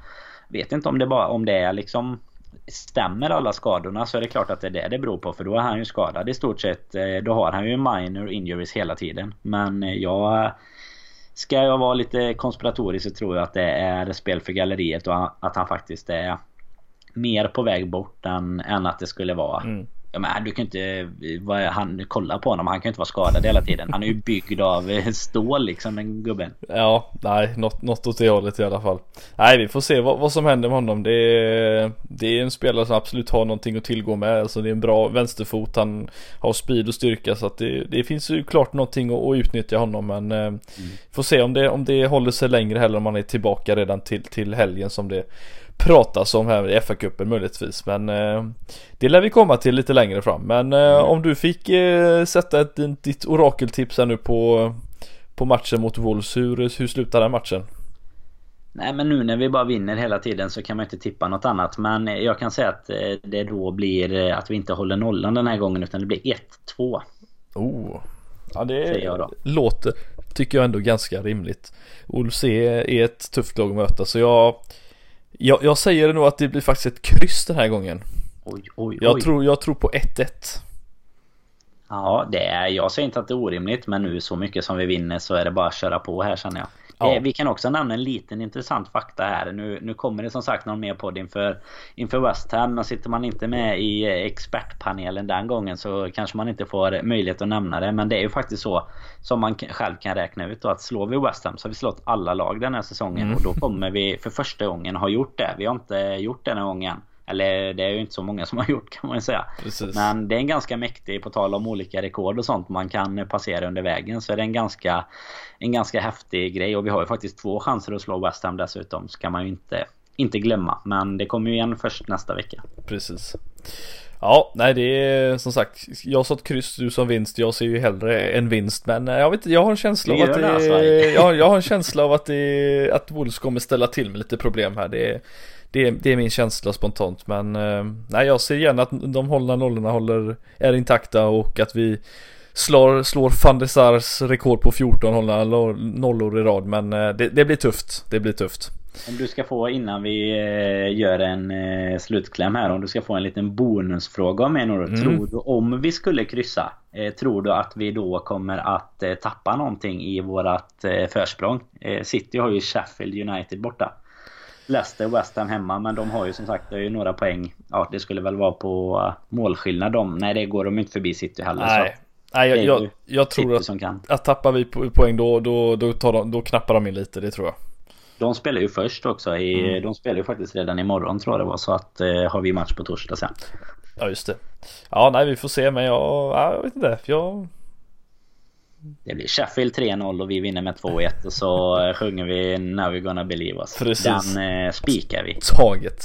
Speaker 2: Vet inte om det bara om det är liksom Stämmer alla skadorna så är det klart att det är det det beror på för då är han ju skadad i stort sett. Eh, då har han ju minor injuries hela tiden. Men eh, jag Ska jag vara lite konspiratorisk så tror jag att det är spel för galleriet och att han faktiskt är mer på väg bort än, än att det skulle vara mm. Ja, men du kan inte vad, han, kolla på honom, han kan inte vara skadad hela tiden. Han är ju byggd av eh, stål liksom den gubben.
Speaker 1: Ja, nej, något, något åt det hållet i alla fall. Nej, vi får se vad, vad som händer med honom. Det är, det är en spelare som absolut har någonting att tillgå med. Alltså det är en bra vänsterfot, han har speed och styrka så att det, det finns ju klart någonting att, att utnyttja honom. Men eh, mm. får se om det, om det håller sig längre heller om han är tillbaka redan till, till helgen som det pratas om här i FA-cupen möjligtvis. Men eh, det lär vi komma till lite längre fram. Men eh, mm. om du fick eh, sätta ett, ditt orakeltips här nu på, på matchen mot Wolves. Hur, hur slutar den matchen?
Speaker 2: Nej men nu när vi bara vinner hela tiden så kan man inte tippa något annat. Men jag kan säga att eh, det då blir eh, att vi inte håller nollan den här gången utan det blir 1-2.
Speaker 1: Oh. Ja det låter, tycker jag ändå ganska rimligt. Wolves är, är ett tufft lag att möta så jag Jag, jag säger nog att det blir faktiskt ett kryss den här gången.
Speaker 2: Oj, oj,
Speaker 1: Jag
Speaker 2: oj.
Speaker 1: tror, jag tror på 1-1.
Speaker 2: Ja, det är, jag säger inte att det är orimligt men nu så mycket som vi vinner så är det bara att köra på här känner jag.
Speaker 1: Ja.
Speaker 2: Eh, vi kan också nämna en liten intressant fakta här. Nu, nu kommer det som sagt någon mer podd inför, inför West Ham. Men sitter man inte med i expertpanelen den gången så kanske man inte får möjlighet att nämna det. Men det är ju faktiskt så som man själv kan räkna ut då, att slår vi West Ham så har vi slått alla lag den här säsongen.
Speaker 1: Mm.
Speaker 2: Och då kommer vi för första gången ha gjort det. Vi har inte gjort det den här gången. Eller det är ju inte så många som har gjort kan man ju säga.
Speaker 1: Precis.
Speaker 2: Men det är en ganska mäktig, på tal om olika rekord och sånt man kan passera under vägen. Så är det en ganska, en ganska häftig grej. Och vi har ju faktiskt två chanser att slå West Ham dessutom. Så kan man ju inte, inte glömma. Men det kommer ju igen först nästa vecka.
Speaker 1: Precis. Ja, nej det är som sagt, jag sa ett kryss, du som vinst, jag ser ju hellre en vinst men jag vet jag har en känsla av att
Speaker 2: det,
Speaker 1: det, jag, jag har en känsla av att det, att Wolves kommer ställa till med lite problem här. Det, det, det är min känsla spontant men eh, nej jag ser gärna att de hållna nollorna håller, är intakta och att vi slår, slår van der Sars rekord på 14 hållna lo- nollor i rad men eh, det, det blir tufft, det blir tufft.
Speaker 2: Om du ska få innan vi eh, gör en slutkläm här. Om du ska få en liten bonusfråga av mig nu.
Speaker 1: Mm.
Speaker 2: Tror du om vi skulle kryssa. Tror du att vi då kommer att tappa någonting i vårat försprång? City har ju Sheffield United borta. Leicester och West Ham hemma men de har ju som sagt ju några poäng. Ja det skulle väl vara på eh, målskillnad de. Nej det går de inte förbi City heller.
Speaker 1: Nej,
Speaker 2: Så
Speaker 1: nej jag, jag, jag tror att att tappar vi po- poäng då, då, då, tar de, då knappar de in lite, det tror jag.
Speaker 2: De spelar ju först också. I,
Speaker 1: Mm.
Speaker 2: De spelar ju faktiskt redan imorgon tror jag det var. Så att eh, har vi match på torsdag sen.
Speaker 1: Ja just det. Ja nej vi får se men jag, ja, jag vet inte. Jag,
Speaker 2: Det blir Sheffield 3-0 och vi vinner med 2-1 och så eh, sjunger vi Now we're gonna believe us.
Speaker 1: Precis.
Speaker 2: Den eh, spikar vi.
Speaker 1: taget.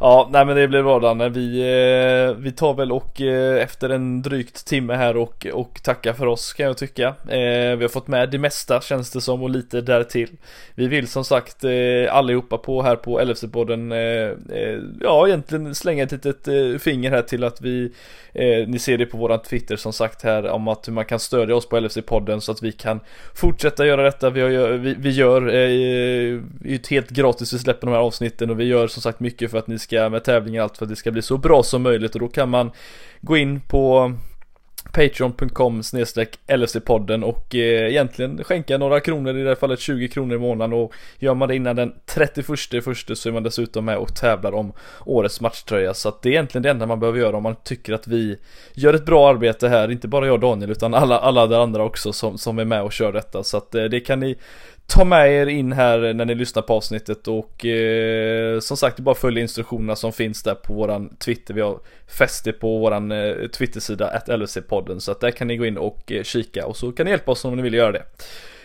Speaker 1: Ja nej men det blir bra Danne. Vi, eh, vi tar väl och eh, efter en drygt timme här och, och tackar för oss kan jag tycka. Eh, vi har fått med det mesta känns det som och lite därtill. Vi vill som sagt eh, allihopa på här på LFC-podden eh, eh, ja egentligen slänga ett litet finger här till att vi eh, ni ser det på våran Twitter som sagt här om att hur man kan stödja oss på LFC-podden så att vi kan fortsätta göra detta. Vi, har, vi, vi gör eh, ju ett helt gratis, vi släpper de här avsnitten och vi gör som sagt mycket för att ni ska med tävlingar och allt för att det ska bli så bra som möjligt och då kan man gå in på Patreon.com snedstreck LFC-podden och eh, egentligen skänka några kronor, i det här fallet 20 kronor i månaden och gör man det innan den 31 första så är man dessutom med och tävlar om årets matchtröja. Så att det är egentligen det enda man behöver göra om man tycker att vi gör ett bra arbete här, inte bara jag och Daniel utan alla, alla där andra också som, som är med och kör detta. Så att eh, det kan ni ta med er in här när ni lyssnar på avsnittet och eh, som sagt bara följ instruktionerna som finns där på våran Twitter. Vi har fäst det på våran eh, Twittersida att LFC-podden så att där kan ni gå in och eh, kika och så kan ni hjälpa oss om ni vill göra det.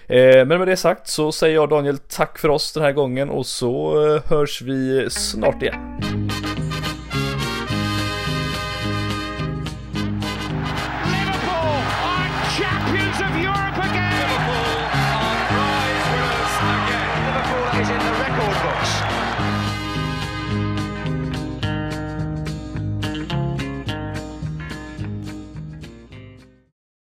Speaker 1: Eh, men med det sagt så säger jag Daniel tack för oss den här gången och så eh, hörs vi snart igen.